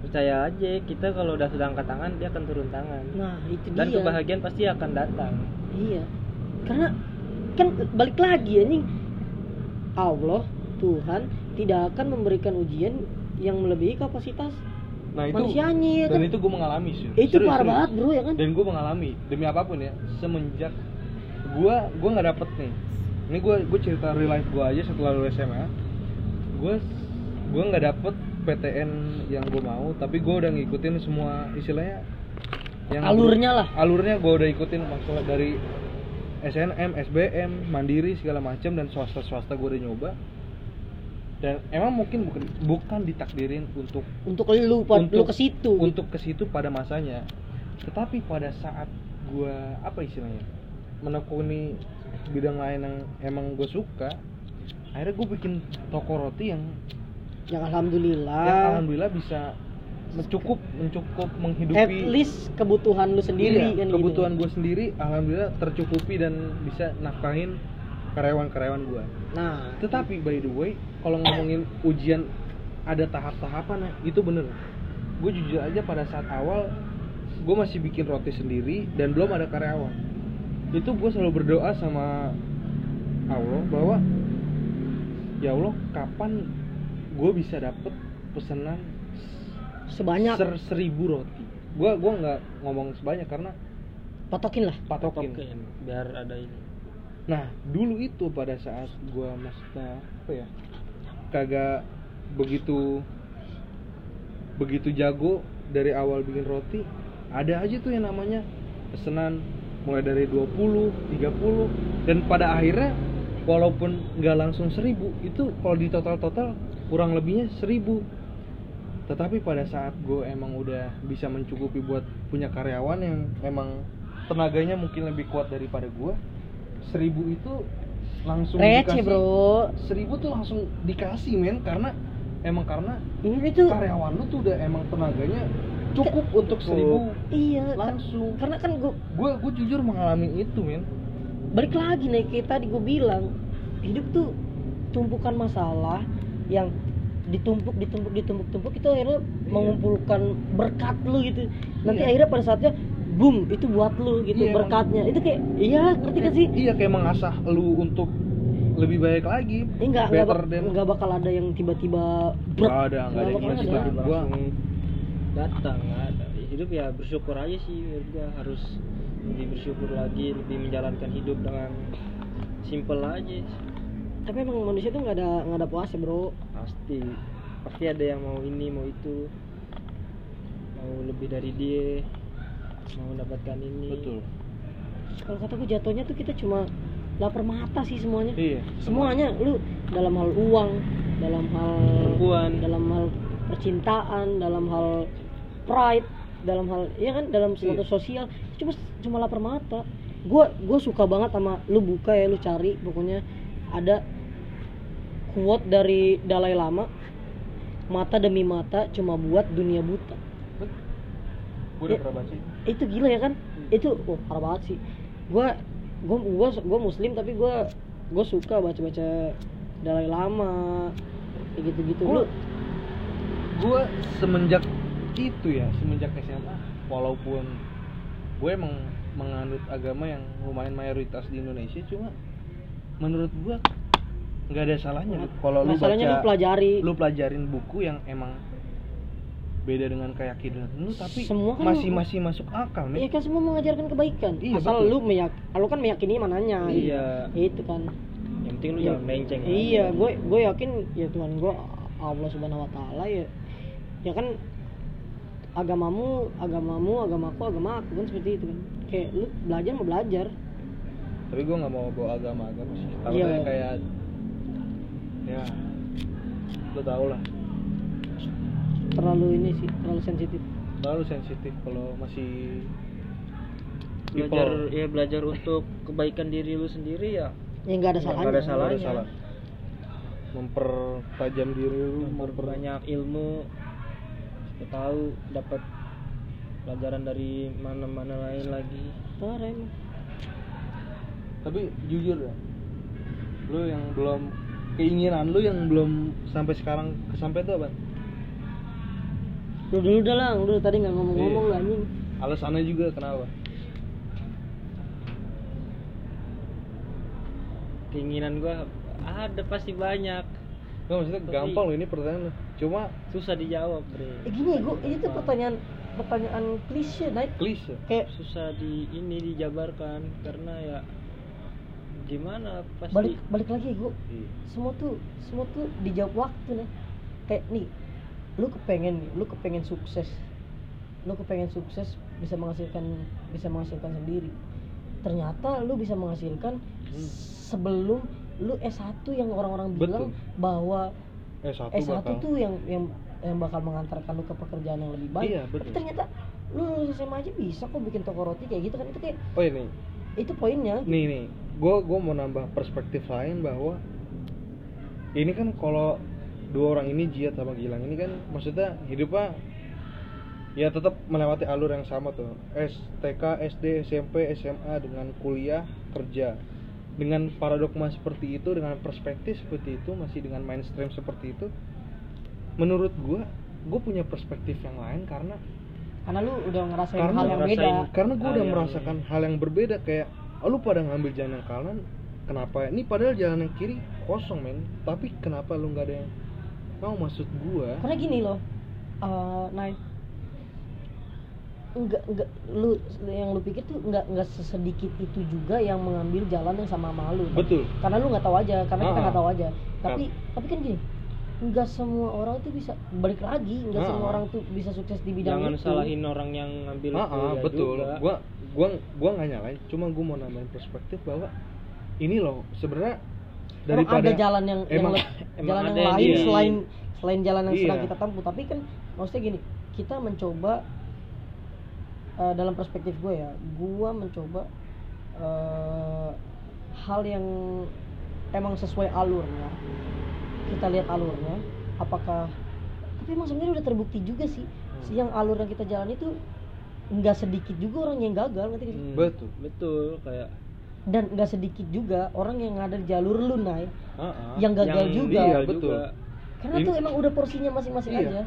percaya aja kita kalau udah sudah angkat tangan dia akan turun tangan. Nah itu dan dia. kebahagiaan pasti akan datang. Iya. Karena kan balik lagi anjing. Allah Tuhan tidak akan memberikan ujian yang melebihi kapasitas nah itu manusianya ya dan kan. itu gue mengalami sih itu Serius, parah serius. banget bro ya kan. dan gue mengalami demi apa pun ya semenjak gue gue nggak dapet nih ini gue gue cerita real life gue aja setelah lulus SMA gue gue nggak dapet PTN yang gue mau tapi gue udah ngikutin semua istilahnya yang Alurnya lah. alurnya gue udah ikutin masalah dari SNM, SBM, Mandiri segala macam dan swasta swasta gue udah nyoba dan emang mungkin bukan bukan ditakdirin untuk Untuk lu lu untuk ke situ. untuk ke situ pada masanya tetapi pada saat gua apa istilahnya menekuni bidang lain yang emang gue suka akhirnya gue bikin toko roti yang yang alhamdulillah. yang alhamdulillah bisa mencukup mencukup At menghidupi least kebutuhan lu sendiri Iya, kan kebutuhan gitu. gue sendiri alhamdulillah tercukupi dan bisa nafkahin karyawan-karyawan gue Nah, tetapi by the way kalau ngomongin ujian ada tahap-tahapan itu bener. Gue jujur aja pada saat awal gue masih bikin roti sendiri dan belum ada karyawan. Itu gue selalu berdoa sama Allah bahwa ya Allah kapan gue bisa dapet pesanan sebanyak. ser seribu roti? Gue gua nggak ngomong sebanyak karena patokin lah. patokin. Token, biar ada ini Nah, dulu itu pada saat gua maksudnya apa ya? Kagak begitu begitu jago dari awal bikin roti, ada aja tuh yang namanya pesanan mulai dari 20, 30 dan pada akhirnya walaupun nggak langsung 1000 itu kalau di total-total kurang lebihnya 1000 tetapi pada saat gue emang udah bisa mencukupi buat punya karyawan yang emang tenaganya mungkin lebih kuat daripada gue seribu itu langsung Receh, Bro. seribu tuh langsung dikasih men karena emang karena Ini tuh karyawan lu tuh udah emang tenaganya cukup untuk seribu iya langsung karena kan gua gue gue jujur mengalami itu men balik lagi nih kayak tadi gue bilang hidup tuh tumpukan masalah yang ditumpuk ditumpuk ditumpuk tumpuk itu akhirnya Iya. mengumpulkan berkat lu gitu nanti Iya. akhirnya pada saatnya boom itu buat lu gitu Iya, berkatnya. Itu kayak iya ngerti kan sih? iya kayak mengasah lu untuk lebih baik lagi ini nggak nggak better bak- than nggak bakal ada yang tiba-tiba Nggak ada, nggak ada yang ada. tiba-tiba. Gua- datang nggak ada. Hidup ya bersyukur aja sih gua. Harus lebih bersyukur lagi lebih menjalankan hidup dengan simple aja. Tapi emang manusia tuh nggak ada nggak ada puasnya bro. Pasti pasti ada yang mau ini mau itu. Mau lebih dari dia mau mendapatkan ini. Betul. Kalau kata gue jatuhnya tuh kita cuma lapar mata sih semuanya. Iya semuanya lu dalam hal uang dalam hal Perempuan. dalam hal percintaan dalam hal pride dalam hal ya kan dalam suatu Iya. sosial cuma cuma lapar mata. Gua gua suka banget sama lu buka ya lu cari pokoknya ada quote dari Dalai Lama mata demi mata cuma buat dunia buta. Gue udah Ya. pernah baca itu gila ya kan? Itu oh parah banget sih. Gua gua gua gua muslim tapi gua gua suka baca baca Dalai Lama kayak gitu gitu lu gue semenjak itu ya semenjak SMA walaupun gue emang menganut agama yang lumayan mayoritas di Indonesia cuma menurut gue nggak ada salahnya kalau lu baca lu pelajari. lu pelajarin buku yang emang beda dengan keyakinan lu tapi Semua kan- masih masih masuk akal Iya nih kan semua mengajarkan kebaikan. Iya, asal betul. lu meyak lu kan meyakini mananya. Iya. itu kan. Yang penting lu Ya, jangan menceng iya aja. gue gue yakin ya Tuhan gue Allah subhanahu wa taala ya. Ya kan agamamu agamamu agamaku agama aku kan seperti itu kan. Kayak lu belajar mau belajar. Tapi gue nggak mau bawa agama agama sih. Kalau Iya. kayak ya lo tau lah terlalu ini sih terlalu sensitif. Terlalu sensitif kalau masih belajar people. ya belajar untuk kebaikan diri lu sendiri ya. Ya nggak ada Nggak salahnya. ada Nggak salahnya. salah. Mempertajam diri lu memper memperbanyak ilmu. Siapa tahu dapat pelajaran dari mana-mana lain lagi. Emang tapi jujur ya lu yang belum keinginan lu yang belum sampai sekarang kesampai itu apa lu dulu dah lang lu tadi nggak ngomong-ngomong Iya. lu anjing. Alasannya juga kenapa? Keinginan gua ada pasti banyak. Nggak, maksudnya Tapi- gampang loh ini pertanyaan lu. Cuma susah dijawab bre. Eh, gini gua ini tuh pertanyaan pertanyaan klise naik. Klise? Kayak susah di ini dijabarkan karena ya gimana pasti balik balik lagi gua Iya. semua tuh semua tuh dijawab waktu nih kayak nih lu kepengen nih lu kepengen sukses lu kepengen sukses bisa menghasilkan bisa menghasilkan sendiri ternyata lu bisa menghasilkan Hmm. sebelum lu S1 yang orang-orang bilang Betul. bahwa eh satu S1 bakal tuh yang yang yang bakal mengantarkan lu ke pekerjaan yang lebih baik Iya, tapi betul. ternyata lu lulus SMA aja bisa kok bikin toko roti kayak gitu kan itu kayak oh ini itu poinnya nih nih gue gue mau nambah perspektif lain bahwa ini kan kalau dua orang ini Jiat sama Gilang. Ini kan maksudnya hidupnya ya tetap melewati alur yang sama tuh. STK SD SMP SMA dengan kuliah kerja. Dengan paradokma seperti itu dengan perspektif seperti itu masih dengan mainstream seperti itu menurut gue gue punya perspektif yang lain karena karena lu udah ngerasain Karena hal yang beda. karena gue Hal udah yang- merasakan hal yang berbeda kayak oh, lu pada ngambil jalan yang kanan kenapa? Ini padahal jalan yang kiri kosong men. Tapi kenapa lu nggak ada yang mau maksud gua? Karena gini loh eh Nay. Enggak enggak lu yang lu pikir tuh enggak enggak sesedikit itu juga yang mengambil jalan yang sama sama lu. Betul. Karena lu nggak tahu aja karena kita Ah. nggak tahu aja. Tapi tapi kan gini enggak semua orang tuh bisa balik lagi. Enggak Ah. semua orang tuh bisa sukses di bidang jangan itu. salahin orang yang ngambil ah, ah, kuliah betul. juga. gua gua gua nggak nyalain. Cuma gua mau nambahin perspektif bahwa ini loh sebenarnya Emang daripada ada jalan yang emang- yang emang jalan yang ada yang lain di- selain selain jalan yang sedang Iya. kita tempuh tapi kan maksudnya gini kita mencoba eh, dalam perspektif gue ya gua mencoba eh, hal yang emang sesuai alurnya kita lihat alurnya apakah tapi emang sebenarnya udah terbukti juga sih Hmm. yang alur yang kita jalan itu nggak sedikit juga orang yang gagal sih? Hmm, Betul. betul kayak dan nggak sedikit juga orang yang ada di jalur lu Nay. Ah, ah. yang gagal yang juga. Iya, betul. juga. karena Ini- tuh emang udah porsinya masing-masing Iya. aja.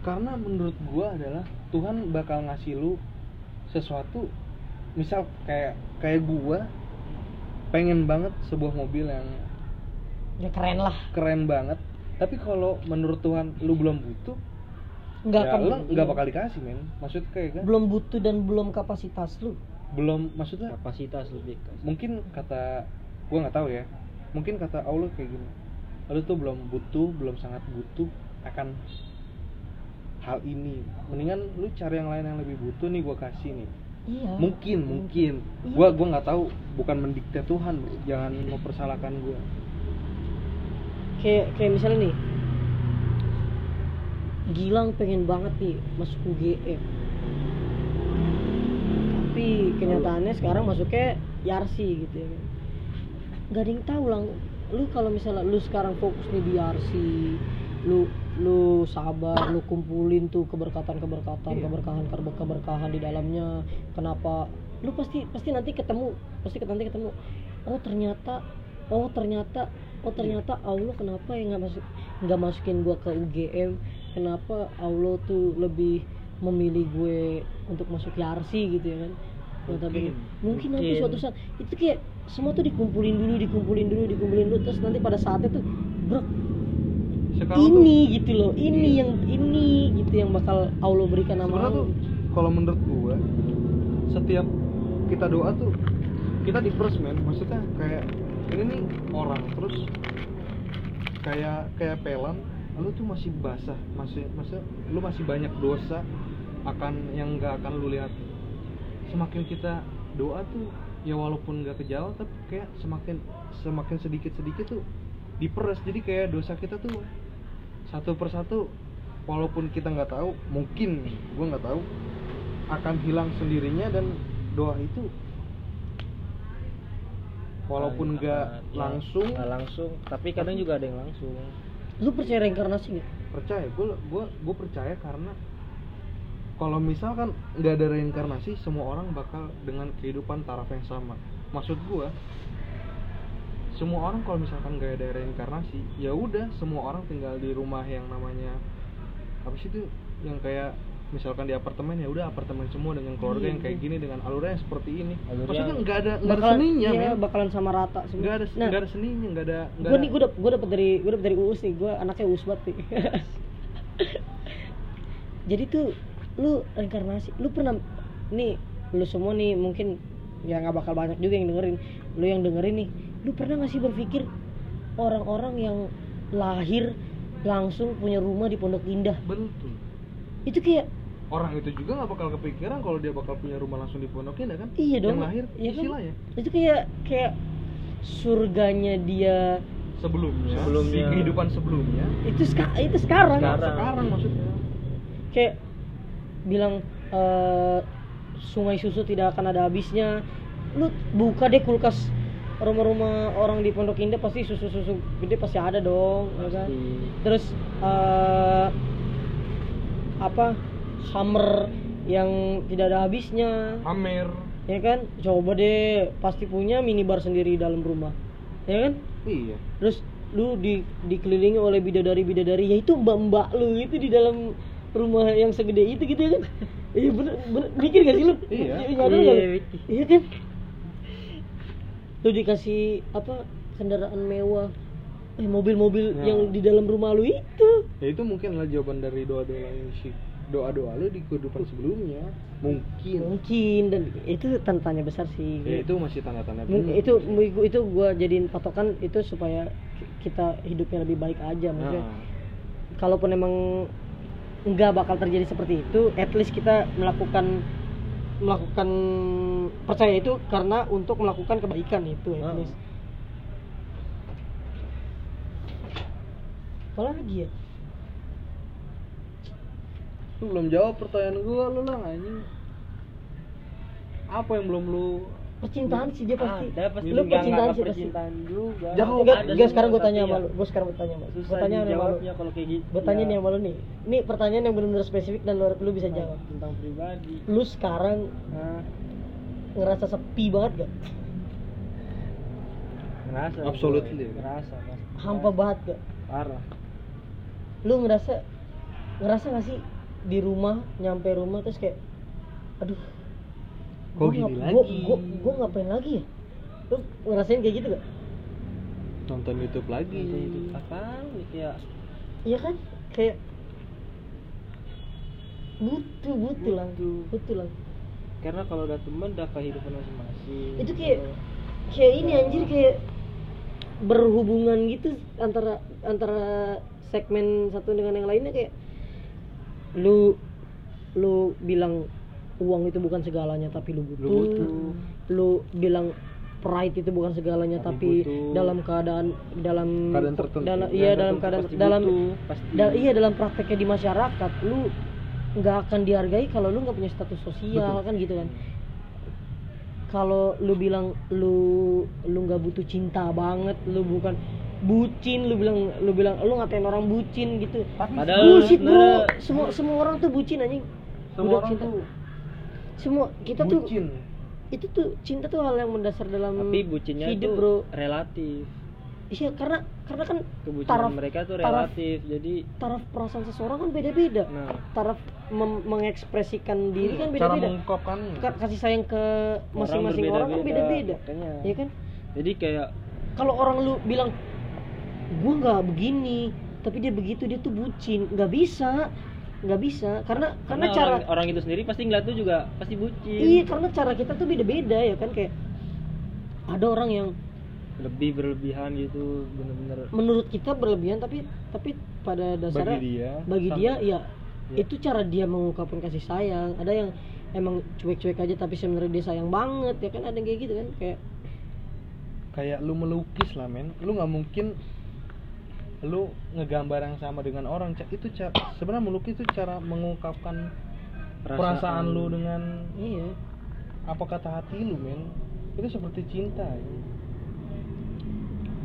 Karena menurut gua adalah Tuhan bakal ngasih lu sesuatu misal kayak kayak gua pengen banget sebuah mobil yang ya keren lah. keren banget. Tapi kalau menurut Tuhan lu belum butuh nggak ya akan lu nggak bakal dikasih men. Maksud kayak kan? Belum butuh dan belum kapasitas lu belum maksudnya kapasitas lebih ke mungkin kata gua nggak tahu ya. Mungkin kata Allah kayak gini. Lu tuh belum butuh belum sangat butuh akan hal ini. Mendingan lu cari yang lain yang lebih butuh nih gua kasih nih. Iya. Mungkin mungkin. Iya. gua gua nggak tahu. Bukan mendikte Tuhan bro. jangan mempersalahkan gua. Kayak kayak misalnya nih Gilang pengen banget nih masuk UGM tapi kenyataannya sekarang masuknya Yarsi gitu ya. Kan nggak ada yang tahu lang lu kalau misalnya lu sekarang fokus nih di Yarsi lu lu sabar lu kumpulin tuh keberkatan keberkatan Iya. keberkahan keber- keberkahan di dalamnya. Kenapa? Lu pasti pasti nanti ketemu pasti nanti ketemu. Oh ternyata oh ternyata oh ternyata Allah kenapa yang nggak masuk nggak masukin gua ke UGM kenapa Allah tuh lebih memilih gue untuk masuk Yarsi gitu ya kan Notabene. mungkin nanti Mungkin. suatu saat itu kayak semua tuh dikumpulin dulu dikumpulin dulu dikumpulin dulu terus nanti pada saatnya tuh bro sekarang ini gitu loh ini yang ini gitu yang bakal Allah berikan tuh nama sebenarnya tuh kalau menurut gua setiap kita doa tuh kita di men maksudnya kayak ini nih orang terus kayak kayak pelan lu tuh masih basah masih masa lu masih banyak dosa akan yang nggak akan lu lihat semakin kita doa tuh ya walaupun nggak kejauh tapi kayak semakin semakin sedikit sedikit tuh diperes jadi kayak dosa kita tuh satu persatu walaupun kita nggak tahu mungkin gua nggak tahu akan hilang sendirinya dan doa itu walaupun nggak ya, langsung. nggak langsung tapi kadang juga ada yang langsung. Lu percaya reinkarnasi nggak? Percaya gue gue gue percaya karena kalau misalkan nggak ada reinkarnasi semua orang bakal dengan kehidupan taraf yang sama. Maksud gue semua orang kalau misalkan nggak ada reinkarnasi ya udah semua orang tinggal di rumah yang namanya apa sih itu? Yang kayak misalkan di apartemen ya udah apartemen semua dengan keluarga Iya, yang kayak iya. gini dengan alurnya yang seperti ini. Alurnya maksudnya nggak ada nggak ada seninya iya, men. bakalan sama rata semua. Nggak ada nah, nggak ada seninya nggak ada gue nih gue dapet gue dapet dari gue dapet dari uus nih gue anaknya uus banget nih. Jadi tuh lu reinkarnasi lu pernah nih lu semua nih mungkin ya nggak bakal banyak juga yang dengerin. Lu yang dengerin nih lu pernah nggak sih berpikir orang-orang yang lahir langsung punya rumah di Pondok Indah? Betul. Itu kayak orang itu juga nggak bakal kepikiran kalau dia bakal punya rumah langsung di Pondok Indah kan? Iya dong. yang lahir iya kan? istilahnya itu kayak kayak surganya dia sebelumnya, Sebelumnya. di kehidupan sebelumnya. Itu itu sekarang Sekarang. sekarang maksudnya. Kayak bilang eh, sungai susu tidak akan ada habisnya. Lu buka deh kulkas rumah-rumah orang di Pondok Indah pasti susu-susu gede pasti ada dong ya kan? Pasti. terus eh, apa hammer yang tidak ada habisnya. Amer ya kan? Coba deh pasti punya minibar sendiri di dalam rumah. Ya kan? Iya. Terus lu di dikelilingi oleh bidadari bidadari ya itu mbak mbak lu itu di dalam rumah yang segede itu gitu ya kan? Iya bener, bener. Mikir gak sih lu? Iya. Iya, Iya, iya kan? Lu dikasih apa kendaraan mewah. Eh mobil-mobil Nah. yang di dalam rumah lu itu. Ya itu mungkin adalah jawaban dari doa-doa yang si doa-doa lu di kehidupan sebelumnya. Mungkin. Mungkin dan itu tanda tanya besar sih. Ya itu masih tanda-tanda benar. itu itu gua jadiin patokan itu supaya kita hidupnya lebih baik aja maksudnya. Nah, kalaupun emang nggak bakal terjadi seperti itu, at least kita melakukan melakukan percaya itu karena untuk melakukan kebaikan itu at Ah. least. Apa lagi ya? lu belum jawab pertanyaan gua lu lah anjing apa yang belum lu Percintaan sih dia pasti. ada pasti Lu percintaan sih pasti. percintaan juga Jauh. Enggak, enggak sekarang gue tapi tanya ya sama lu. Gue sekarang gue tanya sama lu. Gue tanya sama lu. kalau kayak gitu Gue tanya ya, nih sama lu nih. Ini pertanyaan yang benar-benar spesifik dan lu, lu bisa jawab. tentang pribadi Lu sekarang ngerasa sepi banget gak? ngerasa Absolutely. ngerasa. Hampa banget gak? parah lu ngerasa ngerasa gak sih di rumah nyampe rumah terus kayak aduh Kok gua gini ngap- lagi? gua, gua, gua ngapain lagi ya? Lu ngerasain kayak gitu gak? Nonton YouTube lagi Nanti itu apaan nih kayak iya kan? Kayak butuh butuh lah. Butuh. butuh lah. Karena kalau udah temen udah kehidupan masing-masing. Itu kayak- kayak ini anjir kayak berhubungan gitu antara antara segmen satu dengan yang lainnya kayak lu lu bilang uang itu bukan segalanya tapi lu butuh Lu butuh. lu bilang pride itu bukan segalanya Tapi tapi, butuh. dalam keadaan dalam Keadaan tertentu. dalam Yang iya dalam keadaan pasti dalam butuh, pasti. da- iya dalam prakteknya di masyarakat lu nggak akan dihargai kalau lu nggak punya status sosial Betul. kan gitu kan kalau lu bilang lu lu nggak butuh cinta banget lu bukan bucin lu bilang lu bilang lu ngatain orang bucin gitu Padahal bullshit bro semua semua orang tuh bucin anjing semua Budak orang cinta. tuh semua kita tuh bucin. itu tuh cinta tuh hal yang mendasar dalam tapi bucinnya hidup tuh bro. relatif. Iya karena karena kan kebucinan taraf mereka tuh taraf- relatif jadi taraf perasaan seseorang kan beda-beda. Nah. Taraf mem- mengekspresikan diri kan Iya, cara beda-beda. mengungkapkan Ka- kasih sayang ke masing-masing orang, kan beda-beda. makanya. ya kan? Jadi kayak kalau orang lu bilang gua nggak begini tapi dia begitu dia tuh bucin. Nggak bisa nggak bisa karena karena, karena cara orang, orang itu sendiri pasti ngeliat tuh juga pasti bucin. Iya karena cara kita tuh beda-beda ya kan kayak ada orang yang lebih berlebihan gitu bener-bener. menurut kita berlebihan tapi tapi pada dasarnya Bagi dia, bagi dia ya Ya. itu cara dia mengungkapkan kasih sayang. Ada yang emang cuek-cuek aja tapi sebenarnya dia sayang banget ya kan? Ada yang kayak gitu kan kayak kayak lu melukis lah men. Lu nggak mungkin lu ngegambar yang sama dengan orang itu cara sebenarnya melukis itu cara mengungkapkan perasaan, lu dengan iya. apa kata hati lu men. Itu seperti cinta ya.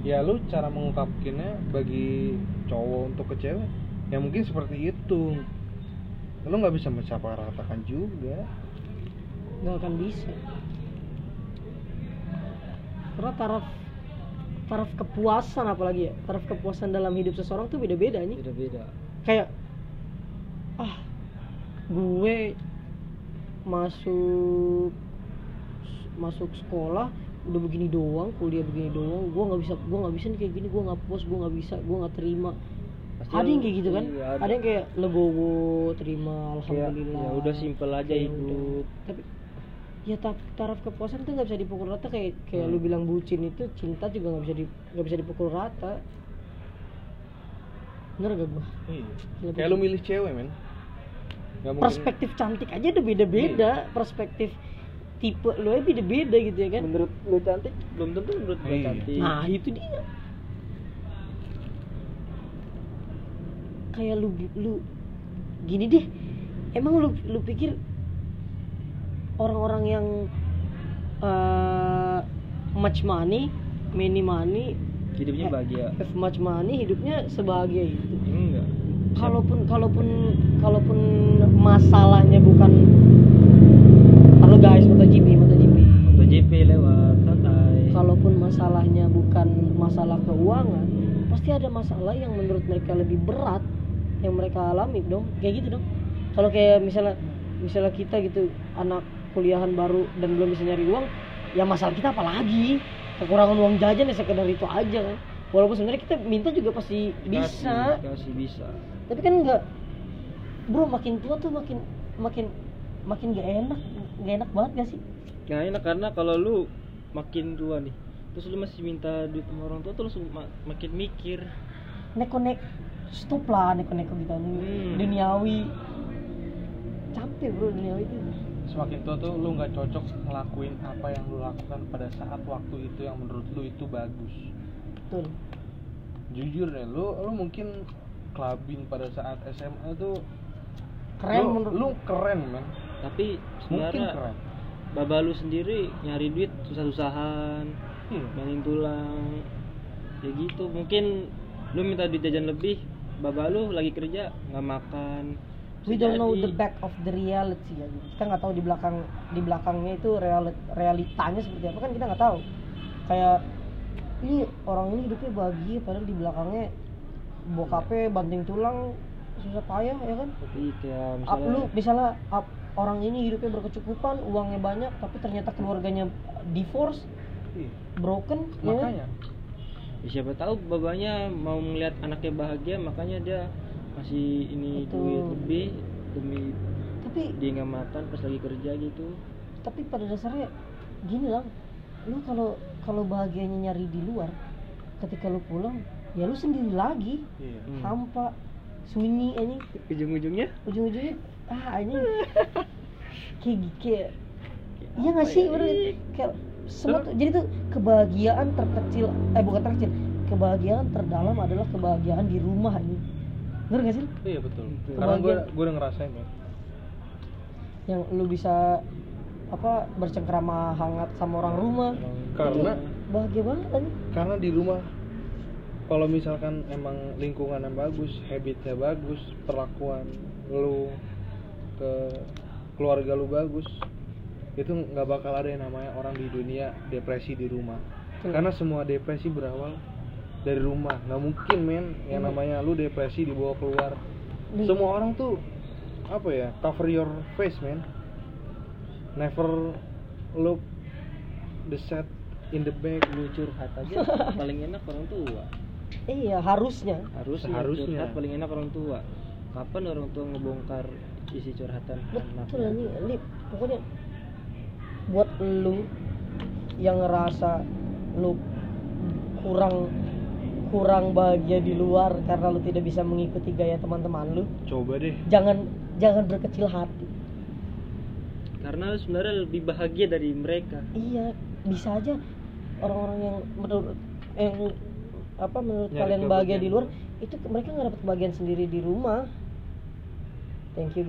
ya lu cara mengungkapkannya bagi cowok untuk ke cewek ya mungkin seperti itu. Lu nggak bisa mencapai juga. Nggak akan bisa. Karena taraf taraf kepuasan apalagi ya taraf kepuasan dalam hidup seseorang tuh beda-beda nih. Beda-beda. Kayak ah gue masuk masuk sekolah udah begini doang kuliah begini doang gue nggak bisa gue nggak bisa nih kayak gini gue nggak puas gue nggak bisa gue nggak terima. Pasti ada yang kayak gitu kan? iya, ada. yang kayak legowo terima alhamdulillah ya udah simpel aja Ya hidup. udah. tapi ya ta- taraf kepuasan tuh nggak bisa dipukul rata kayak kayak Hmm. lu bilang bucin itu cinta juga nggak bisa di nggak bisa dipukul rata. Bener gak gua? Iya. Lebih- kayak lu milih cewek men. Mungkin- perspektif cantik aja udah beda-beda. Perspektif tipe lu aja beda-beda gitu ya kan? Menurut lu cantik? Belum tentu menurut gua Iya. cantik. Nah itu dia. Kayak lu lu gini deh. Emang lu lu pikir orang-orang yang eh much money many money hidupnya eh, bahagia. have much money hidupnya sebahagia itu. Enggak. Kalaupun kalaupun kalaupun masalahnya bukan halo guys MotoGP MotoGP. MotoGP lewat santai. Kalaupun masalahnya bukan masalah keuangan pasti ada masalah yang menurut mereka lebih berat yang mereka alami dong. Kayak gitu dong. Kalau kayak misalnya misalnya kita gitu anak kuliahan baru dan belum bisa nyari uang ya masalah kita apa lagi? Kekurangan uang jajan ya sekedar itu aja kan. Walaupun sebenarnya kita minta juga pasti bisa. Kasih bisa. Tapi kan enggak bro makin tua tuh makin makin makin gak enak gak enak banget gak sih? Nggak enak karena kalau lu makin tua nih terus lu masih minta duit sama orang tua tuh langsung ma- makin mikir. Neko nek stop lah neko neko gitu. Hmm. duniawi. Capek bro duniawi itu semakin tua tuh lu nggak cocok ngelakuin apa yang lu lakukan pada saat waktu itu yang menurut lu itu bagus. Betul. Jujur deh lu lu mungkin clubbing pada saat SMA tuh keren lu, menurut lu keren men. Tapi mungkin sebenarnya keren. baba lu sendiri nyari duit susah-susahan Iya. bangin tulang ya gitu. Mungkin lu minta duit jajan lebih baba lu lagi kerja nggak makan we don't know the back of the reality ya kita nggak tahu di belakang di belakangnya itu reali- realitanya seperti apa kan kita nggak tahu kayak ini orang ini hidupnya bahagia padahal di belakangnya bokapnya banting tulang susah payah ya kan Iya, kayak Up, misalnya lu misalnya up, orang ini hidupnya berkecukupan uangnya banyak tapi ternyata keluarganya divorce Iya. broken ya kan? makanya ya siapa tahu babanya mau melihat anaknya bahagia makanya dia masih ini Betul. duit lebih demi tapi dia nggak makan pas lagi kerja gitu. Tapi pada dasarnya gini lah lu kalau kalau bahagianya nyari di luar ketika lu pulang ya lu sendiri lagi. Iya. Hmm. hampa sunyi ini ujung-ujungnya? Ujung-ujungnya ah ini kayak kayak iya nggak sih ya? kayak semua tuh- jadi tuh kebahagiaan terkecil eh bukan terkecil kebahagiaan terdalam adalah kebahagiaan di rumah ini bener gak sih? Iya betul. Karena gue gue udah ngerasain men yang lu bisa apa bercengkrama hangat sama orang rumah. Karena bahagia banget kan karena di rumah kalau misalkan emang lingkungan yang bagus habitnya bagus perlakuan lu ke keluarga lu bagus itu nggak bakal ada yang namanya orang di dunia depresi di rumah. Karena semua depresi berawal dari rumah. Nggak mungkin men. Yang Hmm. namanya lu depresi dibawa keluar. Nih, semua orang tuh apa ya cover your face man never look the sad in the back lu curhat aja. Paling enak orang tua. Iya harusnya. Harusnya Seharusnya. curhat paling enak orang tua. Kapan orang tua ngebongkar isi curhatan betul anaknya ini lip pokoknya buat lu yang ngerasa lu kurang kurang bahagia di luar karena lu tidak bisa mengikuti gaya teman-teman lu. Coba deh. Jangan jangan berkecil hati. Karena lu sebenarnya lebih bahagia dari mereka. Iya bisa aja orang-orang yang menurut yang apa menurut Nyari kalian bahagia di luar itu mereka nggak dapat kebahagiaan sendiri di rumah. Thank you